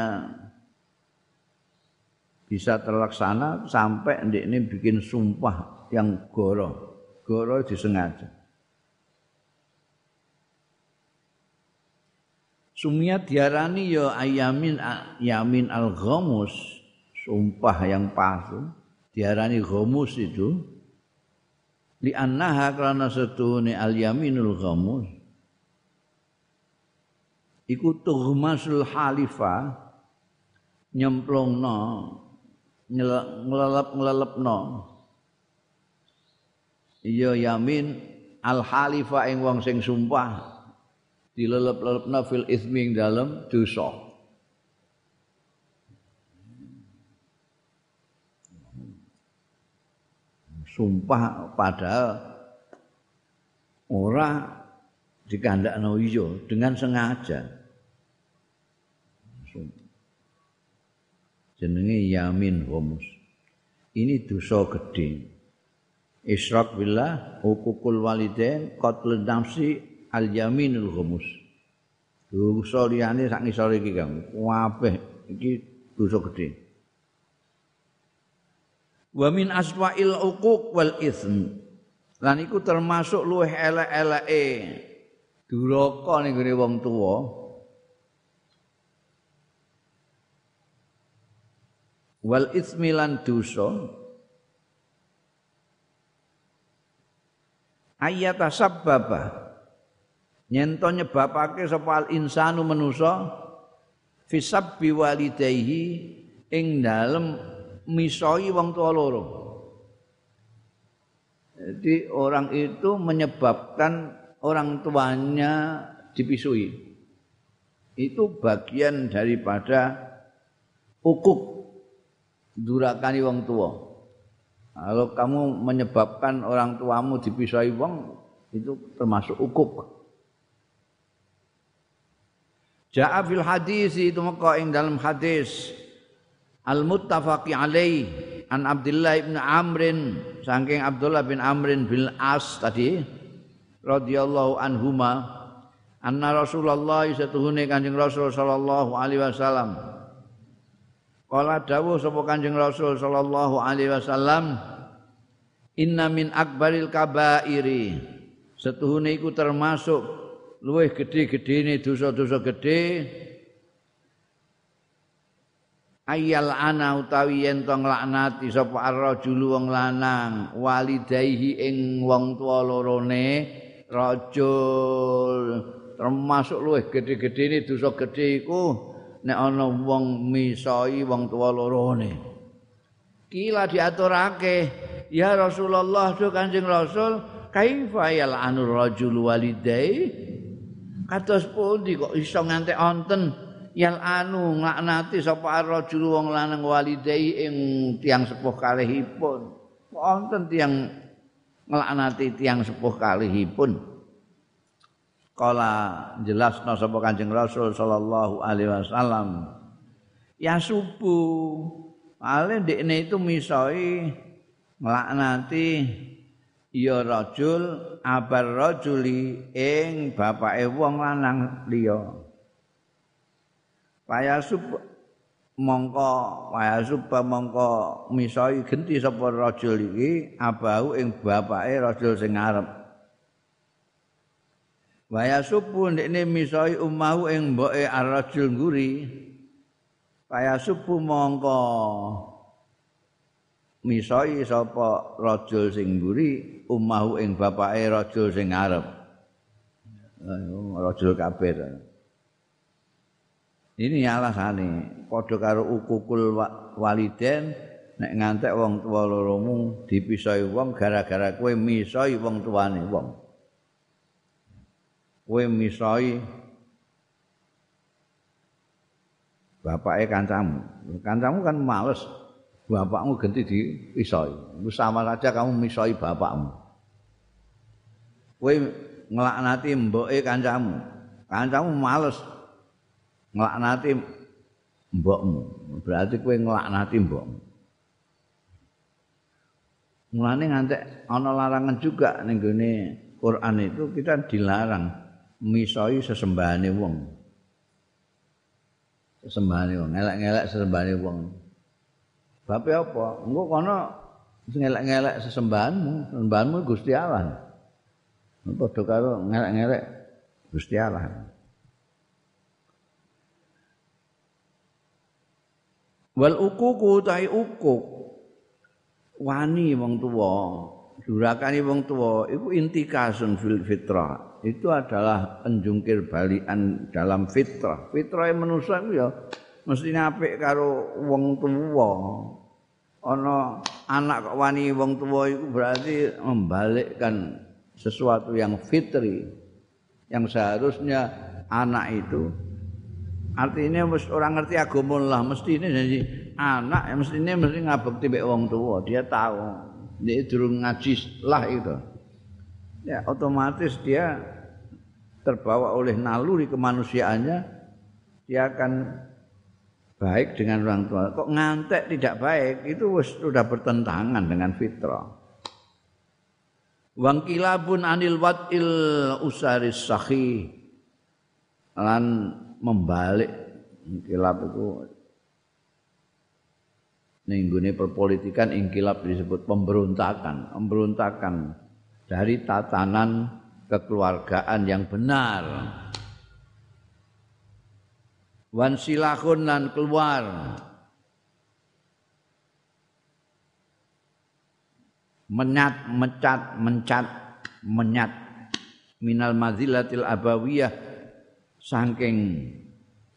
bisa terlaksana sampai ndekne bikin sumpah yang goroh goro disengaja. Sumia diarani ya ayamin yamin al ghamus sumpah yang palsu diarani ghamus itu li annaha karena setune al yaminul ghamus iku tuhmasul halifa nyemplungno ngelelep-ngelepno iya yamin al halifa ing wong sing sumpah dilelep-lelepna fil ismi dalem dosa sumpah padahal ora dikandakno iya dengan sengaja jenenge yamin humus ini dosa gede israk billah hukukul walidain qatlun nafsi al yaminul ghumus. Dosa liyane sak ngisor iki Kang. Kabeh iki dosa gedhe. Wa min aswa'il uquq wal ism. Lan iku termasuk luweh elek-eleke duraka ning gone wong tuwa. Wal ismi lan dosa ayata sabbaba nyento nyebabake sapa al insanu manusa fisab biwalidayhi ing dalem misoi wong tua loro. Jadi orang itu menyebabkan orang tuanya dipisui. Itu bagian daripada ukuk durakani wong tua. Kalau kamu menyebabkan orang tuamu dipisui wong itu termasuk ukuk. Ja'a fil hadis itu maka ing dalam hadis al muttafaqi alaih an Abdullah bin Amrin saking Abdullah bin Amrin bin As tadi radhiyallahu anhuma anna Rasulullah satuhune Kanjeng Rasul sallallahu alaihi wasallam. Kala dawuh sapa Kanjeng Rasul sallallahu alaihi wasallam Inna min akbaril kabairi. Setuhune iku termasuk luwih gedhe-gedhene dosa-dosa gedhe ayal ana utawi yen to nglaknati sapa ar-rajulu wong lanang walidayhi ing wong tuwa lorone rajul. Termasuk luwih gedhe-gedhene dosa gedhe iku nek ana wong misoi wong tuwa lorone. Kila diaturake ya Rasulullah do Kanjeng Rasul kaifa yal anur rajul walidayhi kados pundi kok iso ngantek onten yal anu nglaknati sapa rajul wong lanang walidai ing tiang sepuh kalihipun. Wonten tiang nglaknati tiang sepuh kalihipun. Kala jelasna sapa Kanjeng Rasul sallallahu alaihi wasallam ya subuh ale ndekne itu misoi nglaknati ya rajul abar rajuli ing bapake wong lanang liya kaya sub mongko kaya sub mongko misoi genti sapa rajul iki abahu ing bapake rajul sing ngarep. Waya supu ndekne misoi umahu ing mboke ar-rajul nguri. Kaya supu mongko misoi sapa rajul sing mburi umahu ing bapake rajul sing ngarep. Rajul kafir ini alasane padha karo ukukul waliden nek ngantek wong tuwa loromu dipisoi wong gara-gara kowe misoi wong tuane wong kowe misoi bapake kancamu kancamu kan males bapakmu ganti dipisoi. Sama saja kamu misoi bapakmu. Kowe nglaknati mboke kancamu. Kancamu males nglaknati mbokmu. Berarti kowe nglaknati mbokmu. Mulane ngantek ana larangan juga ning gone Quran itu kita dilarang misoi sesembahane wong. Sesembahane wong, ngelek-ngelek sesembahane wong. Bape apa? Engko kono ngelek-ngelek sesembahanmu, sesembahanmu Gusti Allah. Padha karo ngelek-ngelek Gusti Allah. Wal ukuku tai ukuk wani wong tuwa, durakani wong tuwa iku intikasun fil fitrah. Itu adalah penjungkir balikan dalam fitrah. Fitrah manusia itu ya mesti apik karo wong tuwa. Ana anak kok wani wong tuwa iku berarti membalikkan sesuatu yang fitri yang seharusnya anak itu artinya mesti orang ngerti agama lah mesti ini jadi anak ya mesti ini mesti ngabekti mbek wong tua dia tahu dia durung ngaji lah itu ya otomatis dia terbawa oleh naluri kemanusiaannya dia akan baik dengan orang tua. Kok ngantek tidak baik itu sudah bertentangan dengan fitrah. Wang kilabun anil watil usaris sahi lan membalik kilab itu. Ninggune perpolitikan ingkilab disebut pemberontakan, pemberontakan dari tatanan kekeluargaan yang benar. wan silahun lan keluar. Menyat mecat mencat menyat. Minal mazilatil abawiyah saking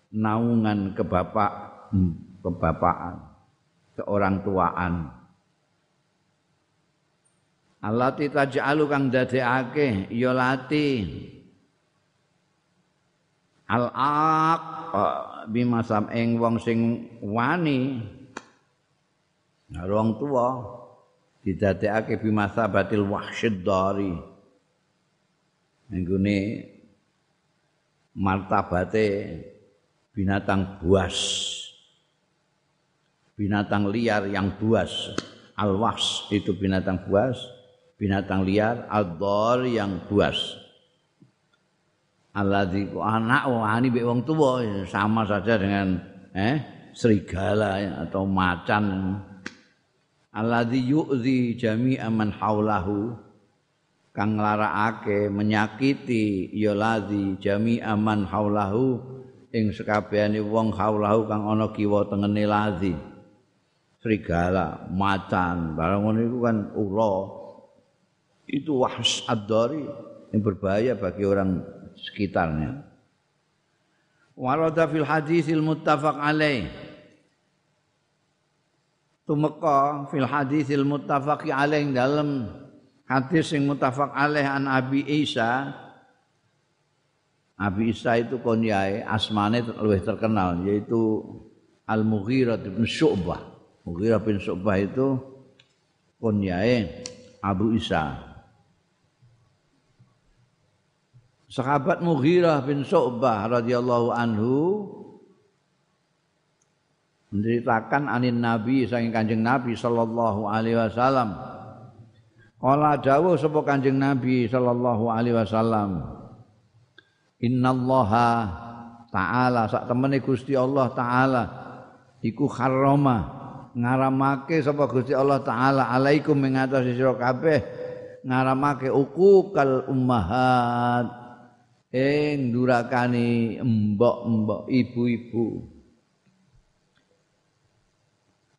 naungan kebapak hmm, kebapaan keorang tuaan. Allati taj'alu kang dadekake ya lati. Al-aq bimasam ing wong sing wani. Wong tuwa didadekake bimasabatil wahsyid dari nggone martabate binatang buas binatang liar yang buas. Al-wahs itu binatang buas binatang liar. Ad yang buas. Alladzi anak wani mbek wong tuwa sama saja dengan eh serigala ya, atau macan. Alladzi yu'zi jami'a man haulahu kang nglarakake menyakiti ya ladzi jami'a man haulahu ing sekabehane wong haulahu kang ana kiwa tengene ladzi serigala macan barang ngono iku kan ula itu wahs ad-dari yang berbahaya bagi orang sekitarnya. Warada fil hadisil muttafaq alaih. Tumeka fil hadisil muttafaq alaih dalam hadis yang muttafaq alaih an Abi Isa. Abi Isa itu konyai asmane lebih terkenal yaitu Al-Mughirah bin Syu'bah. Mughirah bin Syu'bah itu konyai Abu Isa. sahabat Mughirah bin Su'bah radhiyallahu anhu menceritakan anin Nabi saking Kanjeng Nabi sallallahu alaihi wasallam. Kala dawuh sapa Kanjeng Nabi sallallahu alaihi wasallam. Innallaha ta'ala sak temene Gusti Allah taala iku harrama ngaramake sapa Gusti Allah taala alaikum ing atase sira kabeh ngaramake ukukal ummahat ing durakani mbok-mbok ibu-ibu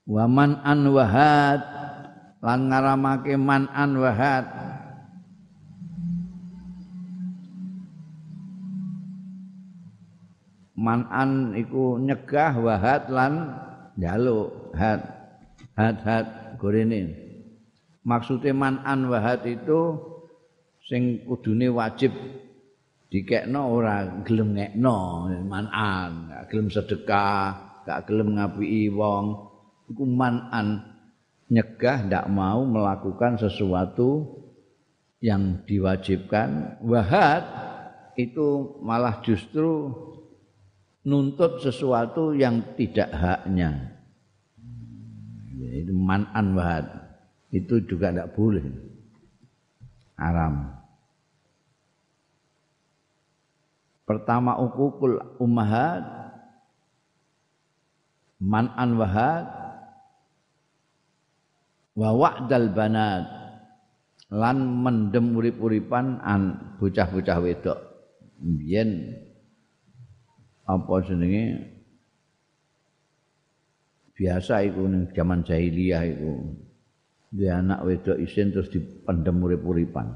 waman an wahad lan ngaramake man an wahad man an iku nyegah wahad lan njaluk had had had gorene. Maksude man an wahad itu sing kudune wajib dikekno ora gelem ngekno manan gak gelem sedekah gak gelem ngapiki wong. Iku manan nyegah ndak mau melakukan sesuatu yang diwajibkan. Wahad itu malah justru nuntut sesuatu yang tidak haknya. Itu manan wahad. Itu juga tidak boleh. Haram. Pertama ukukul ummahat man'an wahad wa wa'dal banat. Lan mendem urip-uripan an bocah-bocah wedok. Biyen apa jenenge? Biasa iku ning zaman jahiliyah iku. Dia anak wedok isin terus dipendem urip-uripan.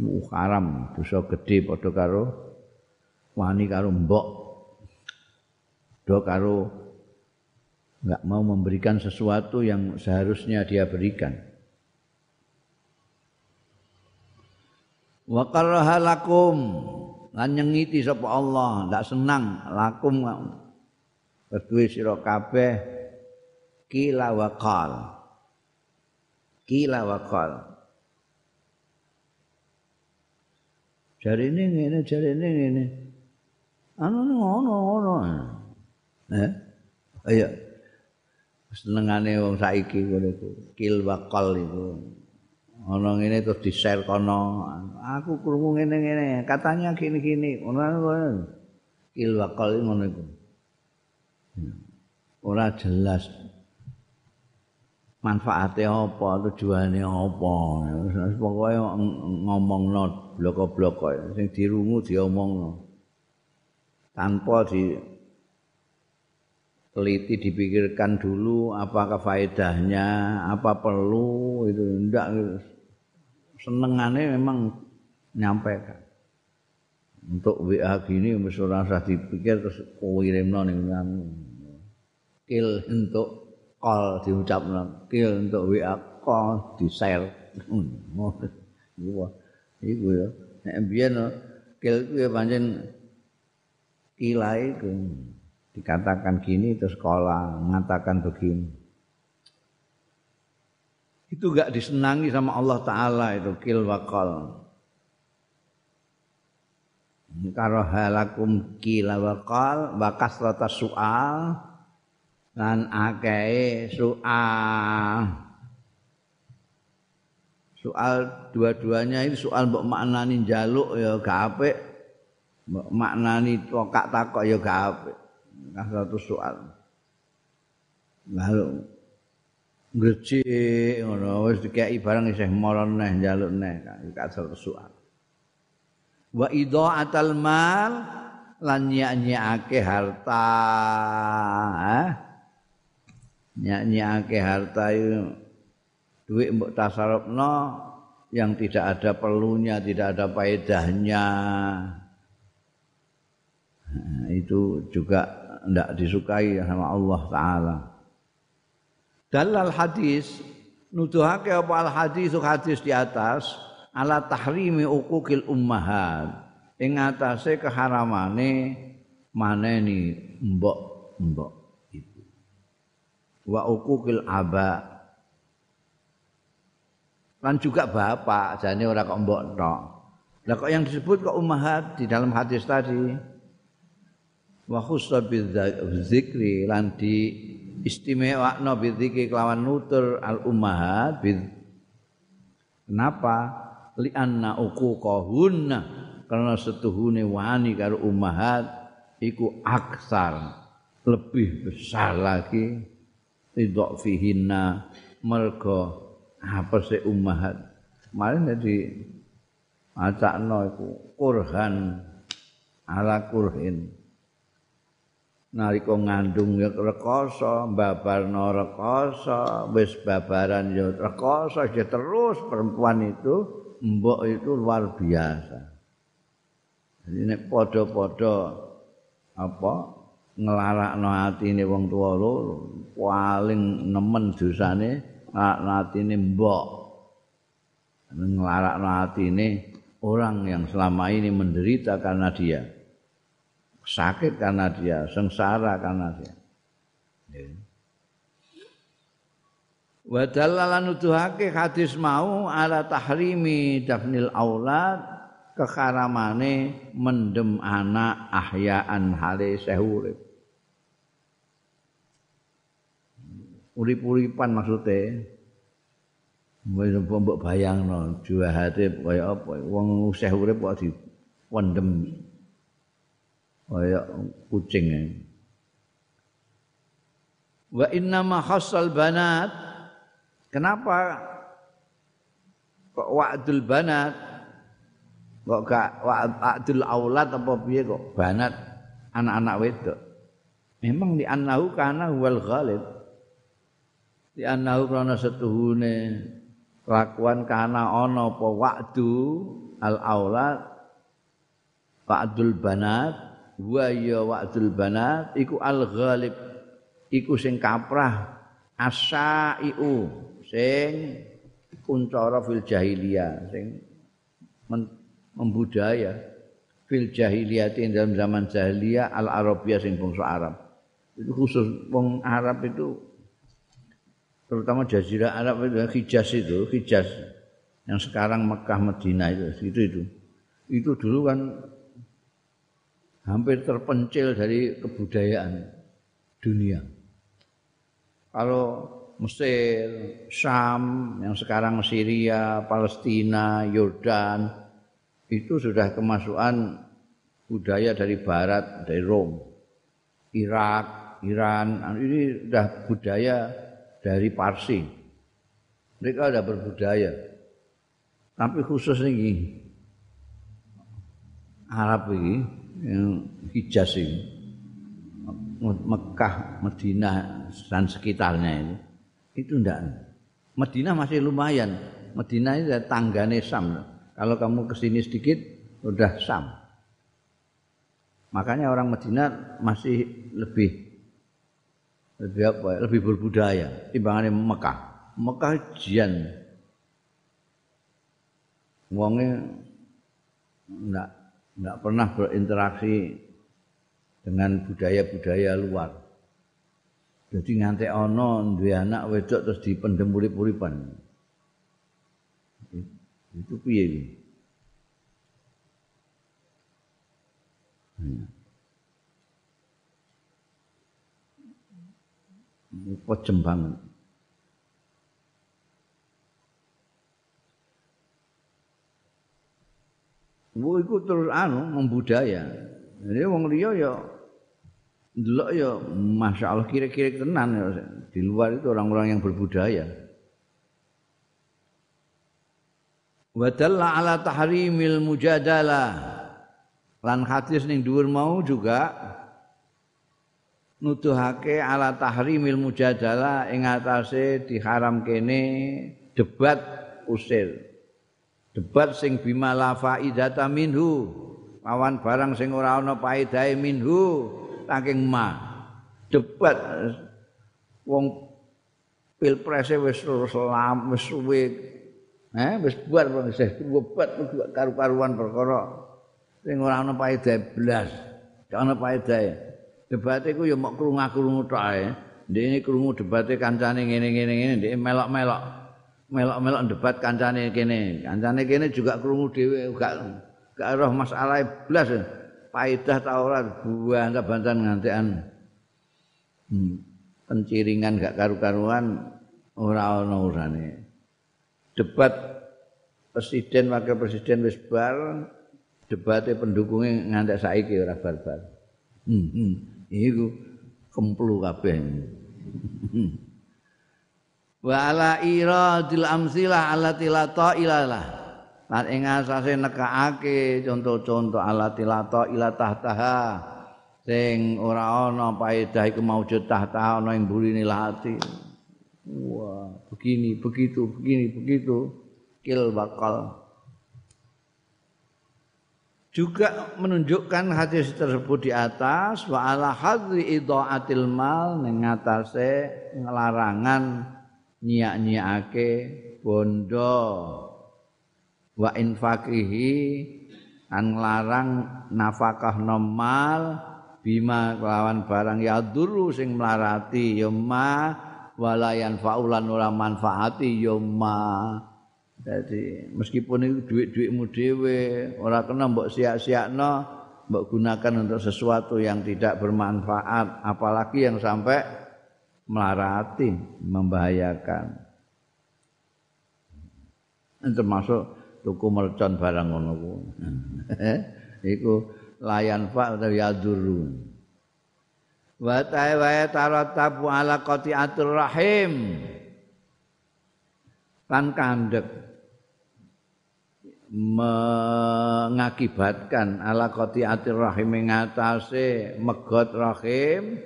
Uh, haram. Dosa gede padha karo wani karo mbok. Do karo enggak mau memberikan sesuatu yang seharusnya dia berikan. Wa karahalakum lan nyengiti sapa Allah. Ndak senang lakum kedue sira kabeh. Kila wa qal. Kila wa qal. Jarine ngene jarine ngene anu ngono ngono eh? Ayo senengane wong saiki ngono iku kil wakal iku. Ana ngene terus di-share kono. Aku krungu ngene-ngene katanya gini-gini. Ngono kil wakal ngono iku. Ora jelas manfaatnya apa tujuannya apa. Pokoknya ngomong not bloko-bloko sing dirungu diomong no. tanpa diteliti dipikirkan dulu apakah faedahnya apa perlu itu ndak senengannya memang nyampaikan untuk WA gini wis ora usah dipikir terus kirimno ning kil untuk call diucapno kil untuk WA call di share iku iku ya. Nek mbiyen kil kuwi pancen kilai dikatakan gini terus sekolah mengatakan begini. Itu gak disenangi sama Allah Ta'ala itu kil wakal karo halakum wakal bakas rata soal dan akei soal soal dua-duanya ini soal mbok maknani jaluk ya gak apik. Mbok maknani tokak takok ya gak nah satu soal lalu ngrecik ngono wis dikeki barang isih moron neh njaluk neh gak satu soal wa idha'atal mal lan nyanyiake harta eh? nyanyiake harta itu duit mbok tasarrufno yang tidak ada perlunya, tidak ada faedahnya. Nah, itu juga tidak disukai sama Allah taala. Dalal hadis nuduhake apa al hadis hadis di atas ala tahrimi uquqil ummahat. Ing atase keharamane maneni mbok-mbok itu wa uquqil aba. Lan juga bapak jane ora kok mbok tok. Lah kok yang disebut kok ummahat di dalam hadis tadi wa khussa zikri lan di istimewakno bidzikri kelawan nutur al ummahat kenapa? Li anna uquqahunna karena setuhune wani karo ummahat iku aksar lebih besar lagi. Tidak fihinna mergo apa sih ummahat? Kemarin jadi acakno iku kurhan ala kurhin nalika ngandung rekoso babarno rekoso wis babaran ya rekoso ya terus perempuan itu mbok itu luar biasa. Jadi nek padha-padha apa nglarakno atine wong tuwa loro paling nemen dosane atine mbok. Nglarakno atine orang yang selama ini menderita karena dia sakit karena dia sengsara karena dia. Wa dalalan nuduhake hadis mau ala tahrimi dafnil aulad kekharamane mendem anak ahyaan hale sehurip urip-uripan maksude. Wis mbok bayangno juahate kaya apa? Wong usah urip kok dipendem kaya kucing wa inna ma khassal banat. Kenapa kok wa'dul banat? Kok gak wa'dul aulad apa piye kok banat anak-anak wedok? Memang di annahu kana wal ghalib. Di anahu krana setuhune kelakuan kana ana apa wa'du al aulad wa'dul banat wa ya wa'dul banat iku al ghalib. Iku sing kaprah asaiu sing kuncara fil jahiliyah sing membudaya fil jahiliyah dalam zaman jahiliyah al arabiyah sing bangsa Arab. Itu khusus wong Arab itu terutama Jazirah Arab itu Hijaz itu Hijaz. Yang sekarang Mekah Medina itu itu itu. Itu dulu kan hampir terpencil dari kebudayaan dunia kalau Mesir, Syam, yang sekarang Syria, Palestina, Yordan itu sudah kemasukan budaya dari barat, dari Rom, Irak, Iran, ini sudah budaya dari Parsi. Mereka ada berbudaya. Tapi khusus ini Arab ini Hijaz ini Mekah, Madinah dan sekitarnya ini itu enggak. Madinah masih lumayan. Madinah ini tanggane Sam. Kalau kamu ke sini sedikit udah Sam. Makanya orang Madinah masih lebih lebih apa ya, lebih berbudaya timbangannya Mekah. Mekah jian. Wongnya enggak enggak pernah berinteraksi dengan budaya-budaya luar. Jadi nganti ana duwe anak wedok terus dipendem urip-uripan. Itu piye iki? Hmm. Pojem banget. Wo iku terus anu membudaya. Jadi wong liya ya ndelok ya masyaallah kira-kira tenan ya di luar itu orang-orang yang berbudaya. Wa dalla ala tahrimil mujadalah. Lan hadis ning dhuwur mau juga nuduhake ala tahrimil mujadalah ing atase diharam kene debat usir debat sing bima la faidata minhu. Lawan barang sing ora ana paedahe minhu saking ma. Debat. Wong pilpres wis selam wis suwe. Eh wis buat wis debat karu-karuan perkara. Sing ora ana paedahe blas. Gak ana paedahe debat iku ya mok krungu-krungu tok ae. Ndek krungu debate kancane ngene-ngene ngene, ndek melok-melok. Melok-melok debat kancane kene. Kancane kene juga krungu dhewe gak gak roh masalah blas. Faedah ta ora bantah-bantahan ngantekan. Hmm. Penciringan gak karu-karuan ora ana urane. Debat presiden wakil presiden wis bar debate pendukungnya ngantek saiki ora bar-bar. Hmm, hmm. iku kemplu kabeh wa ala iradil amsilah allati la ilalah lan ing asase nekake contoh-contoh alati la ila tahtaha sing ora ana paedah iku maujud tahta ana ing burine lati wah begini begitu begini begitu. Kil bakal. Juga menunjukkan hadis tersebut di atas wa ala hadri idaatil mal ngatasé ngelarangan nyiak-nyiake bondo. Wa infaqihi an nglarang nafkah normal bima kelawan barang ya dulu sing melarati ya ma walayan faulan ora manfaati ya ma. Jadi meskipun itu duit-duitmu dhewe ora kena mbok sia-siakno, mbok gunakan untuk sesuatu yang tidak bermanfaat, apalagi yang sampai melarati, membahayakan. Termasuk tuku mercon barang ngono ku. Iku layan fa utawa yaduru. Wa ta'wa taratabu ala qati'atur rahim. Lan kandek mengakibatkan ala qati'atir rahim ngatasé megot rahim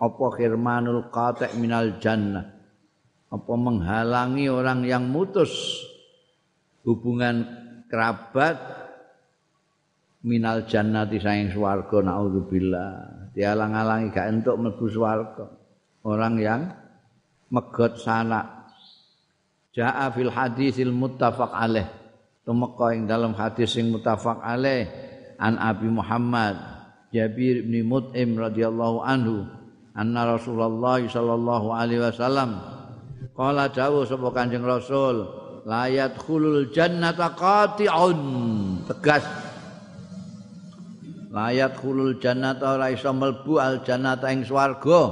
apa khirmanul qati' minal jannah? Apa menghalangi orang yang mutus? Hubungan kerabat minal jannati saing swarga naudzubillah. Dialang-alangi gak entuk mlebu swarga. Orang yang megot sana. Jaa fil hadisil muttafaq alaih. Tumeka ing dalam hadis sing mutafaq alaih. An Abi Muhammad Jabir bin Mut'im radhiyallahu anhu anna Rasulullah sallallahu alaihi wasallam. Qala dawuh sapa Kanjeng Rasul layat khulul jannata qati'un. Tegas. Layat khulul jannata ora iso mlebu al jannata ing swarga.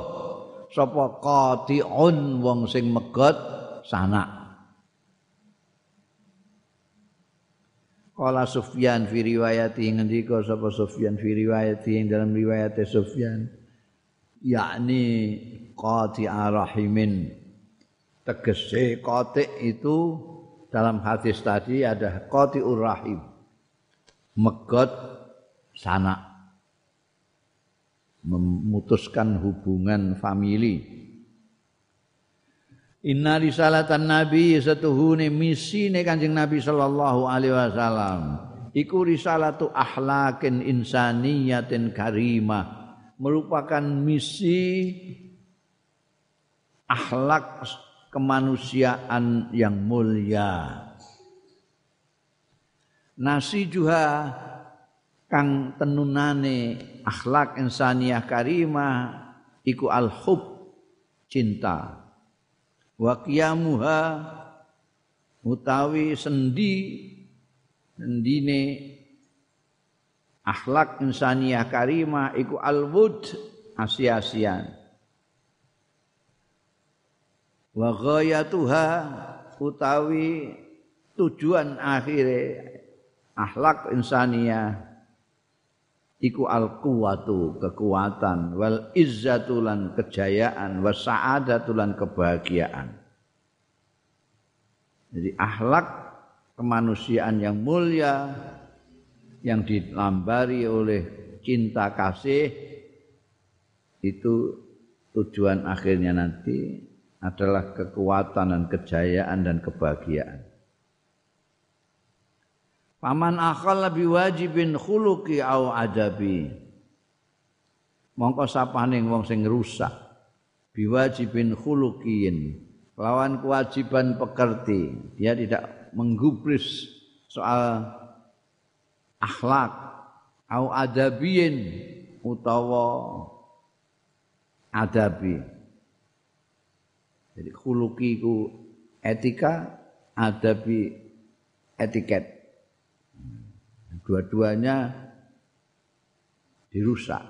Sapa qati'un wong sing megot sanak. Kala Sufyan fi riwayati ngendika sapa Sufyan fi riwayati ing dalam riwayat Sufyan yakni qati arahimin tegese qati itu dalam hadis tadi ada qati urrahim megot sanak memutuskan hubungan famili. Inna risalatan nabi setuhune misine Kanjeng Nabi sallallahu alaihi wasallam. Iku risalatu ahlakin insaniyatin karimah merupakan misi akhlak kemanusiaan yang mulia. Nasi juga kang tenunane akhlak insaniyah karimah iku al hub cinta. Wa qiyamuha utawi sendi sendine akhlak insaniyah karimah iku alwud asia-asian. Wa ghayatuha utawi tujuan akhire akhlak insaniyah iku al kuwatu kekuatan wal izzatulan kejayaan was sa'adatulan kebahagiaan. Jadi akhlak kemanusiaan yang mulia yang dilambari oleh cinta kasih itu tujuan akhirnya nanti adalah kekuatan dan kejayaan dan kebahagiaan. Paman akal lebih wajibin khuluqi au adabi. Mongko sapaning wong sing rusak biwajibin khuluqiyin lawan kewajiban pekerti dia tidak menggubris soal akhlak. Au adabiyin utawa adabi. Jadi khuluki ku etika adabi etiket. Dua-duanya dirusak.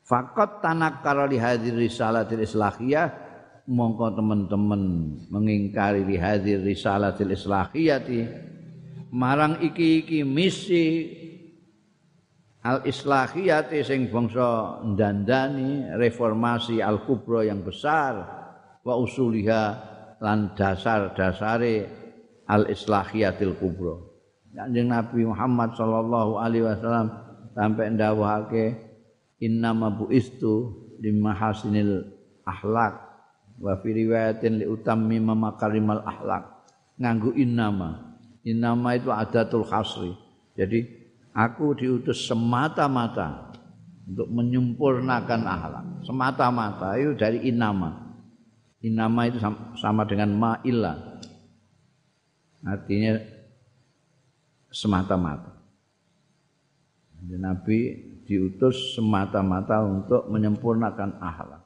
Fakot tanak karo hadir risalatil islahiyah mongko teman-teman mengingkari di hadir risalatil islahiyati marang iki-iki misi al islahiyati sing bangsa ndandani reformasi al kubra yang besar wa usuliha lan dasar-dasare al islahiyatil kubra. Kanjeng Nabi Muhammad sallallahu alaihi wasallam sampai ndawuhake inna istu limahasinil akhlak wa fi riwayatin li utammi makarimal akhlak nganggo innama innama itu adatul khasri. Jadi aku diutus semata-mata untuk menyempurnakan akhlak. Semata-mata itu dari innama innama itu sama dengan ma'illa artinya semata-mata. Nabi diutus semata-mata untuk menyempurnakan akhlak.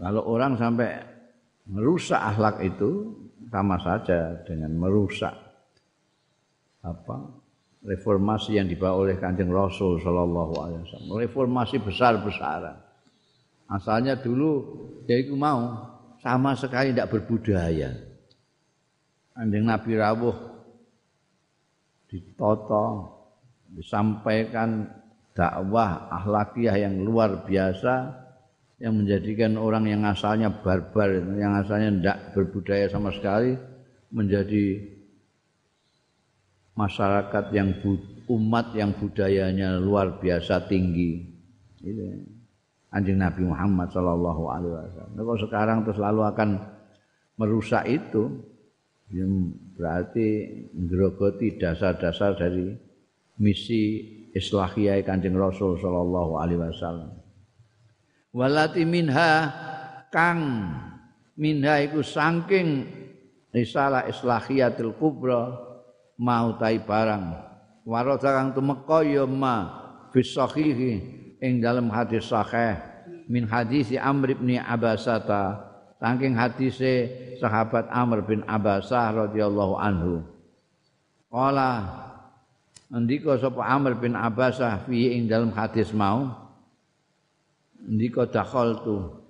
Kalau orang sampai merusak akhlak itu sama saja dengan merusak apa reformasi yang dibawa oleh Kanjeng Rasul Shallallahu Alaihi Wasallam. Reformasi besar-besaran. Asalnya dulu ya itu mau sama sekali tidak berbudaya. Kanjeng Nabi rawuh ditoto, disampaikan dakwah akhlakiah yang luar biasa yang menjadikan orang yang asalnya barbar, yang asalnya tidak berbudaya sama sekali, menjadi masyarakat yang umat yang budayanya luar biasa tinggi. Itu anjing Nabi Muhammad Shallallahu Alaihi Wasallam. Nah, kalau sekarang terus lalu akan merusak itu, yang berarti menggerogoti dasar-dasar dari misi islahiyah kanjeng Rasul Shallallahu Alaihi Wasallam walati minha kang minha iku saking risalah islahiyatil kubra mau tai barang. Warata kang tumeka ya ma fi sahihi ing dalam hadis sahih min hadis Amr bin Abasata saking hadise sahabat Amr bin Abasah radhiyallahu anhu. Qala ndika sapa Amr bin Abasah fi ing dalam hadis mau ndika dakhaltu.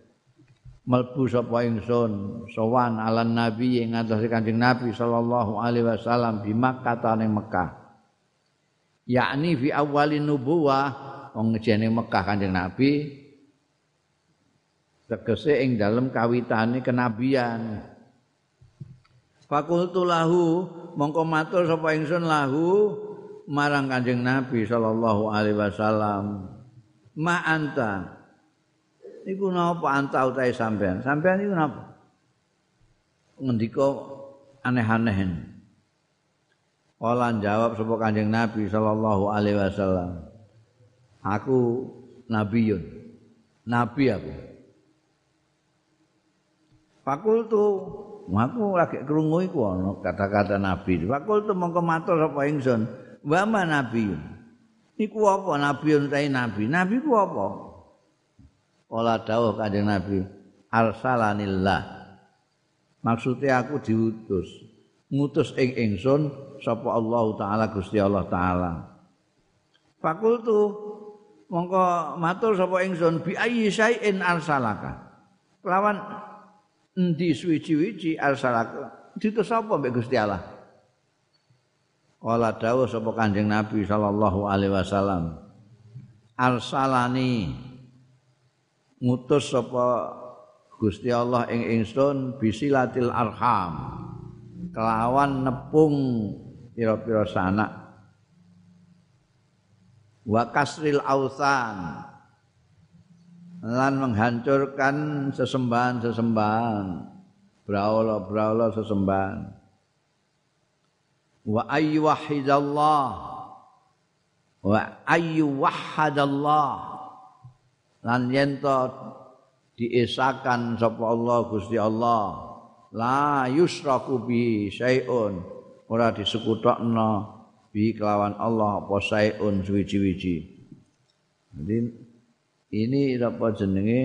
Melbu sapa ingsun sowan alan nabi ing atase kanjeng nabi sallallahu alaihi wasallam di Makkah ning Mekah. Yakni fi awalin nubuwah wong ngejene Mekah kanjeng nabi tegese ing dalem kawitane kenabian. Fakultu lahu mongko matur sapa ingsun lahu marang kanjeng nabi sallallahu alaihi wasallam. Ma anta niku napa antau utahe sampean? Sampean niku napa? Ngendika aneh-aneh. Kala jawab sapa Kanjeng Nabi sallallahu alaihi wasallam. Aku nabiyun. Nabi aku. Fakultu aku lagi krungu iku ana kata-kata nabi. Fakultu mongko matur sapa ingsun, "Wa ma nabiyun?" Iku apa nabiyun ta nabi? Nabi ku apa? Kala dawuh Kanjeng Nabi, "Arsalanillah." Maksudnya aku diutus. Ngutus ing ingsun sapa Allah taala Gusti Allah taala. Fakultu mongko matur sapa ingsun bi ayyi syai'in arsalaka. Lawan endi suwi-wiji arsalaka? Ditus sapa mbek Gusti Allah? Kala dawuh sapa Kanjeng Nabi sallallahu alaihi wasallam. Arsalani ngutus sapa Gusti Allah ing ingsun bisilatil arham. Kelawan nepung pira-pira sanak. Wa kasril ausan. Lan menghancurkan sesembahan-sesembahan. Braula-braula sesembahan. Wa ayyu wahidallah wa ayyu wahadallah lan yen diesakan sapa Allah Gusti Allah la yusraku bi syai'un. Ora disekutokno bi kelawan Allah apa syai'un suwi-wiji jadi ini apa jenenge?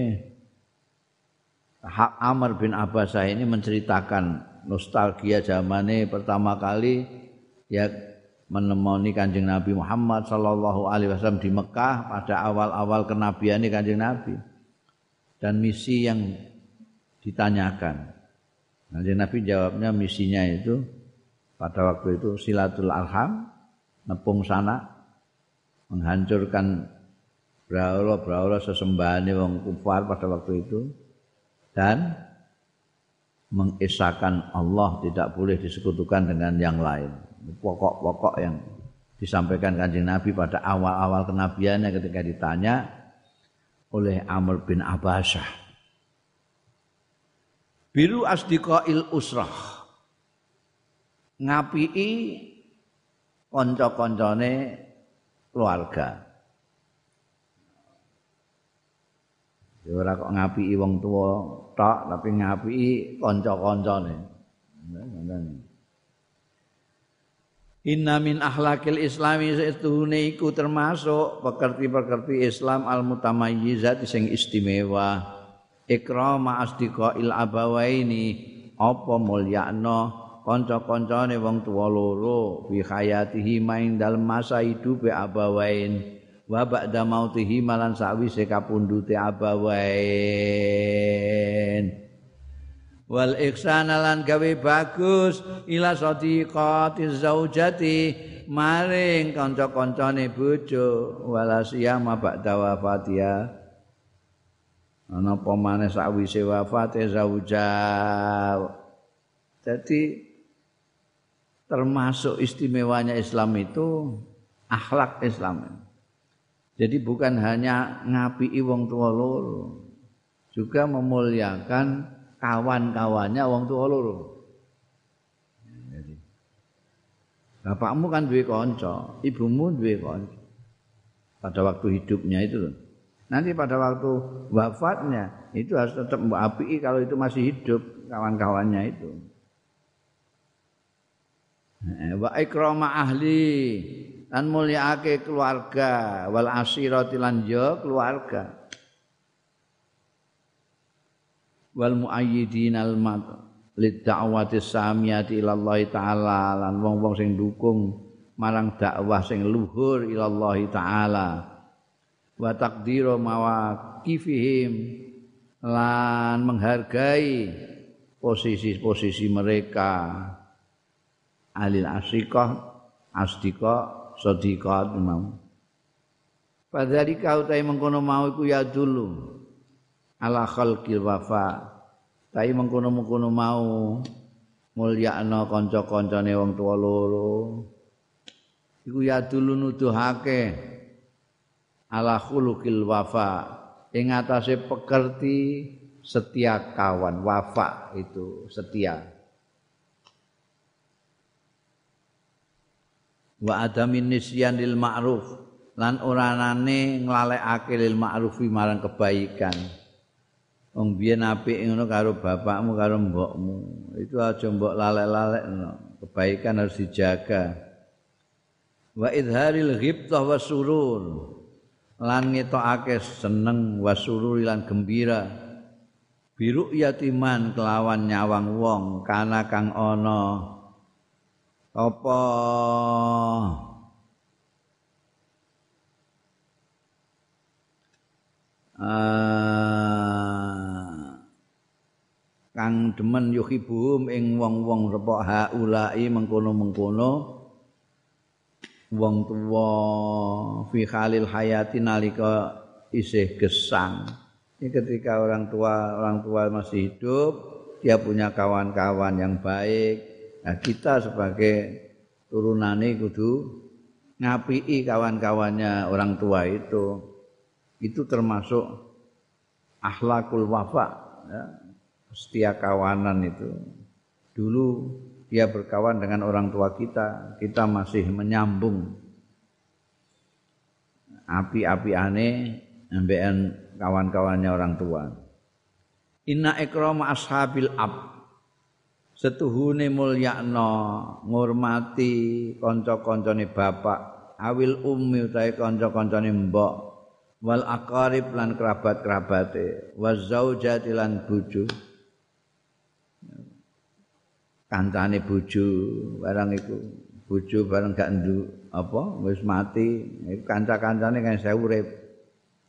Hak Amr bin Abbasah ini menceritakan nostalgia zamane pertama kali ya menemani Kanjeng Nabi Muhammad sallallahu alaihi wasallam di Mekah pada awal-awal kenabian Kanjeng Nabi dan misi yang ditanyakan. Nanti Nabi jawabnya misinya itu pada waktu itu silatul arham, nepung sana, menghancurkan braula-braula sesembahan wong kufar pada waktu itu dan mengisahkan Allah tidak boleh disekutukan dengan yang lain. Pokok-pokok yang disampaikan kanjeng Nabi pada awal-awal kenabiannya ketika ditanya oleh Amr bin Abbasah biru asdiqail usrah. Ngapii kanca-kancane keluarga. Ya ora kok ngapii wong tua tok tapi ngapii kanca-kancane Inna min akhlakil islami setuhune iku termasuk pekerti-pekerti Islam al-mutamayyizat sing istimewa. Ikrama asdiqail abawaini apa mulyakno kanca-kancane wong tuwa loro fi hayatihi main dalem masa hidup abawain. Wa ba'da mautihi malan sawise kapundhute abawain wal ihsana lan gawe bagus ila sadiqati zaujati maring kanca-kancane bojo. Wala siyama ba'da wafatiha ana apa maneh sakwise wafate zauja. Jadi termasuk istimewanya Islam itu akhlak Islam. Jadi bukan hanya ngapi wong tua loro juga memuliakan kawan-kawannya wong tua loro bapakmu kan duwe kanca ibumu duwe kanca pada waktu hidupnya itu Nanti pada waktu wafatnya itu harus tetap api kalau itu masih hidup kawan-kawannya itu. Wa ikrama ahli dan mulyaake keluarga wal asirati lan keluarga. Wal muayyidin al mat lid da'wati samiyati ila Allah taala lan wong-wong sing dukung marang dakwah sing luhur ila Allah taala. wa taqdiru mawaqifihim lan menghargai posisi-posisi mereka. Alil asyikah asdika sadiqat imam. Padahal kau mengkono mau iku ya dulu ala khalqil wafa. Tai mengkono mengkono mau mulyakno kanca-kancane wong tuwa loro. Iku ya dulu nuduhake ala khuluqil wafa. Ing atase pekerti setia kawan wafa itu setia. Wa adamin nisyanil ma'ruf. Lan oranane nglalekake lil ma'rufi marang kebaikan wong biyen apik ngono karo bapakmu karo mbokmu. Itu aja mbok lalek-lalek kebaikan harus dijaga. Wa idharil ghibtah wasurur lan ngetokake seneng wasurur lan gembira. Biru yatiman kelawan nyawang wong kana kang ana. Apa? Uh, kang demen yuhibum ing wong-wong repok haulai mengkono-mengkono wong tuwa fi khalil hayati nalika isih gesang Ini ketika orang tua orang tua masih hidup, dia punya kawan-kawan yang baik. Nah, kita sebagai turunane kudu ngapii kawan-kawannya orang tua itu. Itu termasuk akhlakul wafa, ya. Setia kawanan itu. Dulu dia berkawan dengan orang tua kita, kita masih menyambung api-api aneh, ambekan kawan-kawannya orang tua. Inna ikrama ashabil ab setuhune mulyakno ngurmati kanca-kancane bapak awil ummi utahe kanca-kancane mbok wal aqarib lan kerabat-kerabate wa zaujati lan kancane bojo barang iku bojo barang gak nduk apa wis mati. Kanca-kancane kan saya urip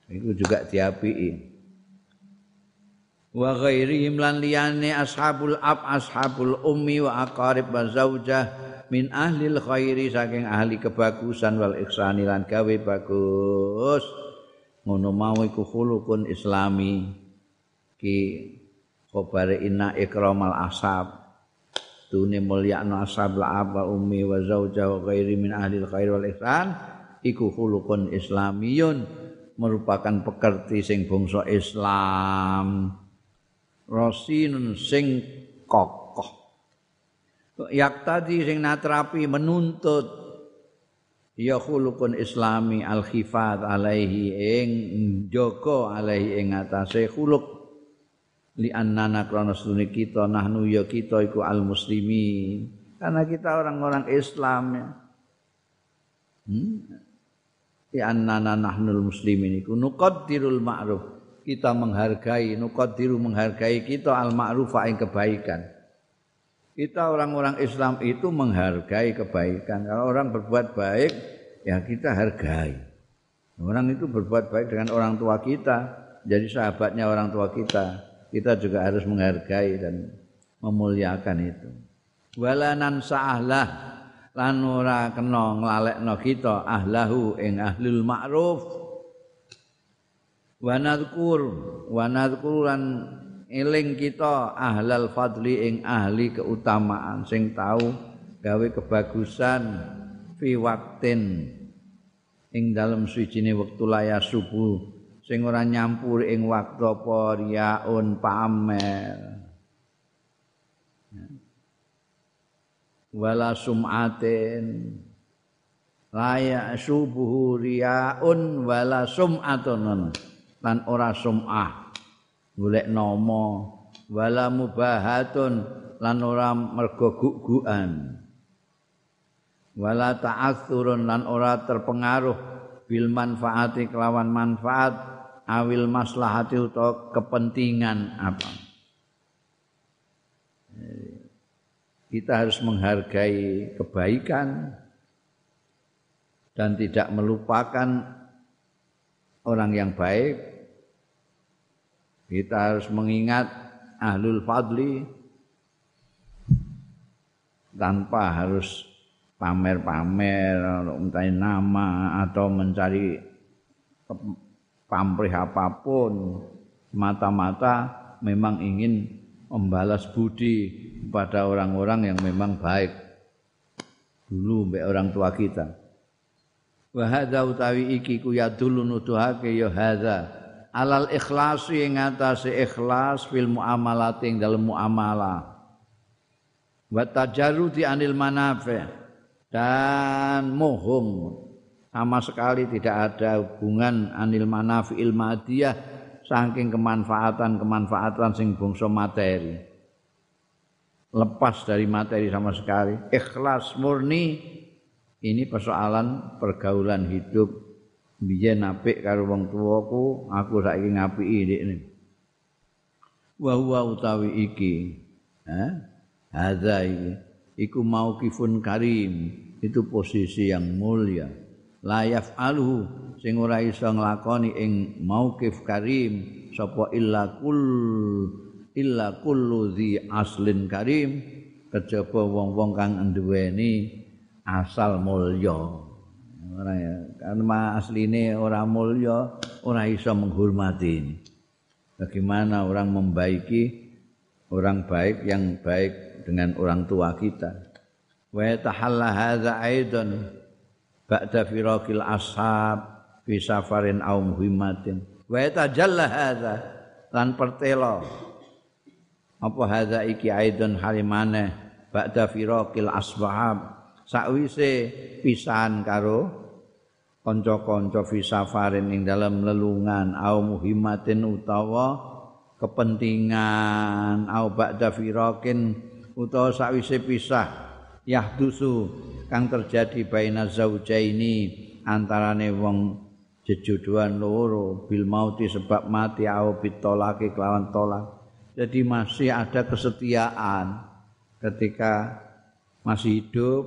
itu juga diapii wa ghairihim lan liyane ashabul ab ashabul ummi wa aqarib wa zaujah min ahli khairi saking ahli kebagusan wal ihsani lan gawe bagus. Ngono mau iku khuluqun islami. Ki khabare inna ikramal ashab tune mulyakno ashabul ab wa ummi wa zaujah wa ghairi min ahli khairi wal ihsan iku khuluqun islamiyun merupakan pekerti sing bangsa Islam. Rosinun sing kokoh. Yak tadi sing natrapi menuntut ya khulukun islami al khifat alaihi ing joko alaihi ing atase khuluk li annana krana kita nahnu ya kita iku al muslimi karena kita orang-orang Islam ya. Hmm? fi annana nahnul muslimin iku nuqaddirul ma'ruf. Kita menghargai nuqaddiru menghargai kita al ma'ruf ing kebaikan. Kita orang-orang Islam itu menghargai kebaikan. Kalau orang berbuat baik ya kita hargai. Orang itu berbuat baik dengan orang tua kita jadi sahabatnya orang tua kita kita juga harus menghargai dan memuliakan itu. Walanan sa'ahlah lan ora kena nglalekno kita ahlahu ing ahlul ma'ruf. Wa nadhkur wa nadhkur lan eling kita ahlal fadli ing ahli keutamaan sing tahu gawe kebagusan fi waktin ing dalem suwijine wektu laya subuh sing ora nyampur ing waktu apa riaun pamer wala sum'atin. Laya subuhu riaun wala sum'atun. Lan ora sum'ah. Golek nama. Wala mubahatun. Lan ora mergo gugukan wala ta'athurun. Lan ora terpengaruh bil manfaati kelawan manfaat awil maslahati utawa kepentingan apa kita harus menghargai kebaikan dan tidak melupakan orang yang baik. Kita harus mengingat ahlul fadli tanpa harus pamer-pamer mencari nama atau mencari pamrih apapun mata-mata memang ingin membalas budi pada orang-orang yang memang baik dulu mbek orang tua kita. Wa hadza utawi iki ku yadullu nuduhake ya hadza alal ikhlasi ing atase ikhlas fil muamalat ing dalem muamalah. Wa tajarrudi anil manafi dan mohong sama sekali tidak ada hubungan anil manafiil madiyah saking kemanfaatan-kemanfaatan sing bangsa materi. Lepas dari materi sama sekali, ikhlas murni ini persoalan pergaulan hidup biyen apik karo wong tuaku, aku saiki ngapiki ndekne. Wa huwa utawi iki, eh? Hadza iki iku mauqifun karim, itu posisi yang mulia. Layaf aluhu sing ora iso nglakoni ing mauqif karim sapa illa kul illa kullu dzi aslin karim kejaba wong-wong kang nduweni asal mulya. Ora ya kan asline ora mulya ora iso menghormati bagaimana orang membaiki orang baik yang baik dengan orang tua kita? Wa tahalla hadza aidan ba'da firaqil ashab fi safarin aw muhimmatin wa tajalla hadza lan pertelo. Apa hadza iki aidon halimane ba'da firaqil ashab sakwise pisahan karo kanca-kanca fi safarin ing dalam lelungan aw muhimmatin utawa kepentingan. Au ba'da firaqin utawa sakwise pisah yahdusu kang terjadi baina zaujaini antarane wong jejodohan loro bil mauti sebab mati au bitolaki kelawan tolak. Jadi masih ada kesetiaan ketika masih hidup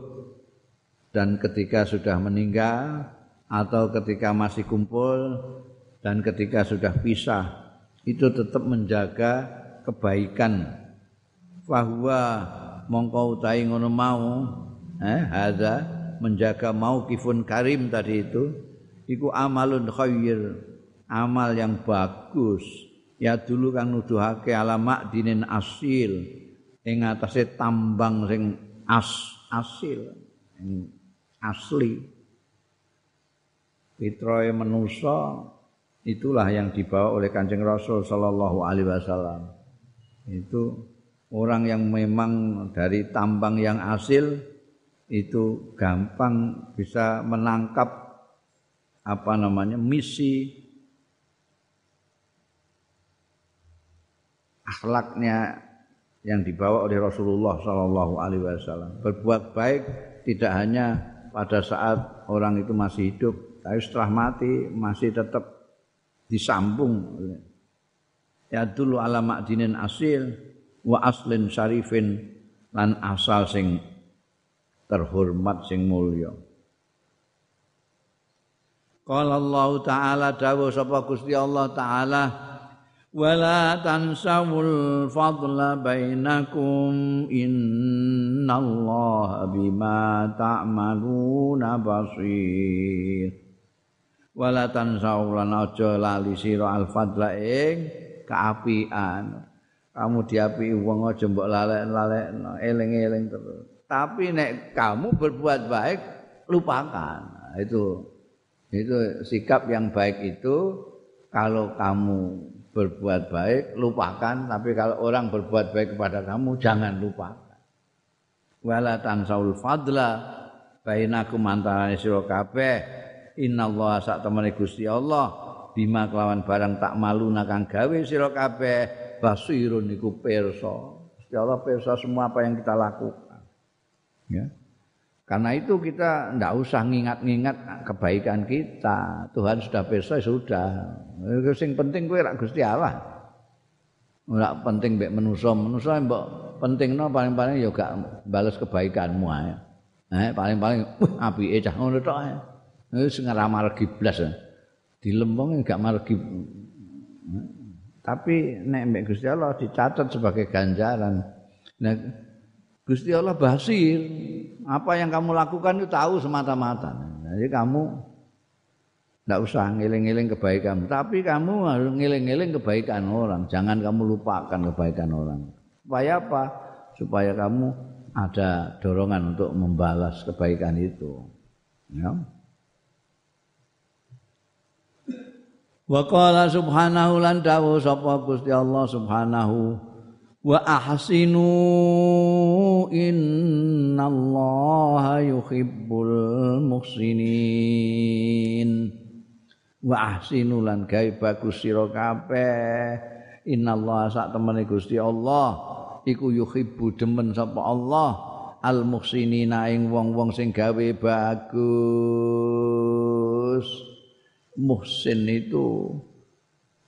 dan ketika sudah meninggal atau ketika masih kumpul dan ketika sudah pisah itu tetap menjaga kebaikan bahwa mongko utahe ngono mau. Eh hadza menjaga mauqifun karim tadi itu. Iku amalun khair amal yang bagus. Ya dulu kang nuduhake alamak dinin asil ing atase tambang sing as asil asli. Fitrahe manusa itulah yang dibawa oleh Kanjeng Rasul sallallahu alaihi wasallam. Itu orang yang memang dari tambang yang asil itu gampang bisa menangkap apa namanya misi akhlaknya yang dibawa oleh Rasulullah Shallallahu Alaihi Wasallam. Berbuat baik tidak hanya pada saat orang itu masih hidup tapi setelah mati masih tetap disambung. Ya dulu alamak dinin asil wa aslin syarifin lan asal sing terhormat sing mulya. Qala Allah taala dawuh sapa Gusti Allah taala wala tansawul fadla bainakum innallaha bima ta'maluna basir wala tansawul aja lali sira al fadla ing kaapian kamu diapi wong aja mbok lalek-lalek eling-eling terus. Tapi nek kamu berbuat baik lupakan. Nah, itu. Itu sikap yang baik itu kalau kamu berbuat baik lupakan. Tapi kalau orang berbuat baik kepada kamu jangan lupakan. Wala tansaul fadla bainakum antarané sira kabeh. Innallaha sak temene Gusti Allah. Bima kelawan barang tak malu kang gawe sira kabeh basirun iku pirsa Gusti Allah pirsa semua apa yang kita lakukan Ya. Karena itu kita tidak usah ngingat-ngingat kebaikan kita. Tuhan sudah pirsa ya sudah. Yang penting kowe rak Gusti Allah. Ora penting mbek manusa, manusa mbok pentingno paling-paling ya gak bales kebaikanmu ae. Eh paling-paling apike cah ngono tok ae. Wis ngeramal giblas. Dilembong gak margi. Tapi nek mbek Gusti Allah dicatat sebagai ganjaran. Nah, Gusti Allah basir. Apa yang kamu lakukan itu tahu semata-mata. Jadi kamu tidak usah ngiling-ngiling kebaikan. Tapi kamu harus ngiling-ngiling kebaikan orang. Jangan kamu lupakan kebaikan orang. Supaya apa? Supaya kamu ada dorongan untuk membalas kebaikan itu. Ya. Wa qala subhanahu lan dawu sapa Gusti Allah subhanahu wa ahsinu innallaha yuhibbul muhsinin. Wa ahsinu lan gawe bagus sira kabeh. Innallaha sak temene Gusti Allah iku yuhibbu demen sapa Allah al muhsinina ing wong-wong sing gawe bagus muhsin itu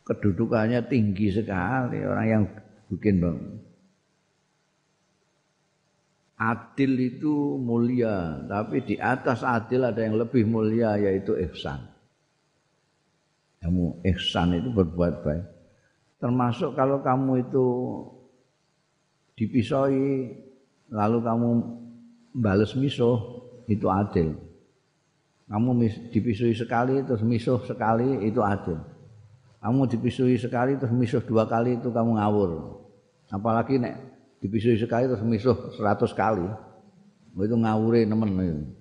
kedudukannya tinggi sekali orang yang bikin bang. Adil itu mulia, tapi di atas adil ada yang lebih mulia yaitu ihsan. Kamu ihsan itu berbuat baik. Termasuk kalau kamu itu dipisoi lalu kamu balas misuh itu adil. Kamu dipisui sekali terus misuh sekali itu adil. Kamu dipisui sekali terus misuh dua kali itu kamu ngawur. Apalagi nek dipisui sekali terus misuh seratus kali. Itu ngawure nemen.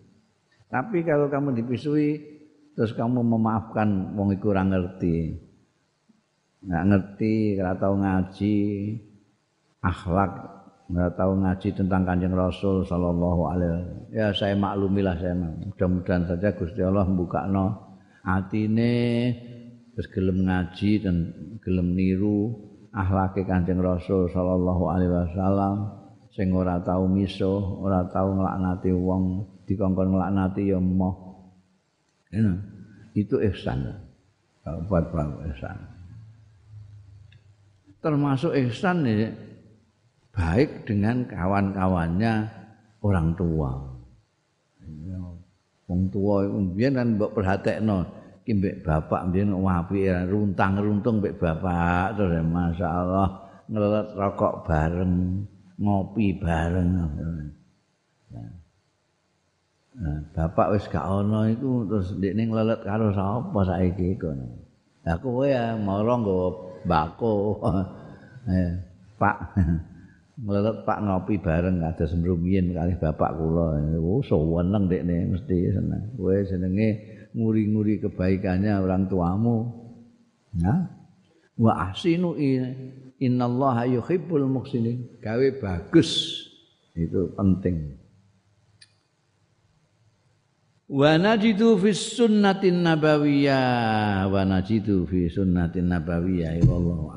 Tapi kalau kamu dipisui terus kamu memaafkan wong iku ora ngerti. Nggak ngerti, nggak tahu ngaji, akhlak, nggak tahu ngaji tentang kanjeng Rasul Sallallahu Alaihi Wasallam. Ya saya maklumilah saya. Mudah-mudahan saja Gusti Allah membuka no atine terus gelem ngaji dan gelem niru akhlake Kanjeng Rasul sallallahu alaihi wasallam sing ora tau misuh, ora tau nglaknati wong, dikongkon nglaknati ya moh. Ini, itu ihsan. Buat ihsan. Termasuk ihsan ya, baik dengan kawan-kawannya orang tua. Wong tua itu biyen kan mbok perhatekno iki mbek bapak mbiyen apik runtang-runtung mbek bapak. Terus masyaallah ngelelet rokok bareng ngopi bareng. Nah, bapak wis gak ono iku terus ndekne nglelet karo sapa saiki kono lah kowe ya mara nggawa bako eh, pak nglelet pak ngopi bareng ada semrumiyin kali bapak kula oh seneng ndekne mesti seneng kowe jenenge nguri-nguri kebaikannya orang tuamu. Ya. Wa ahsinu innallaha yuhibbul muhsinin. Gawe bagus. Itu penting. Wa najidu fi sunnatin nabawiyah wa najidu fi sunnatin nabawiyah wallahu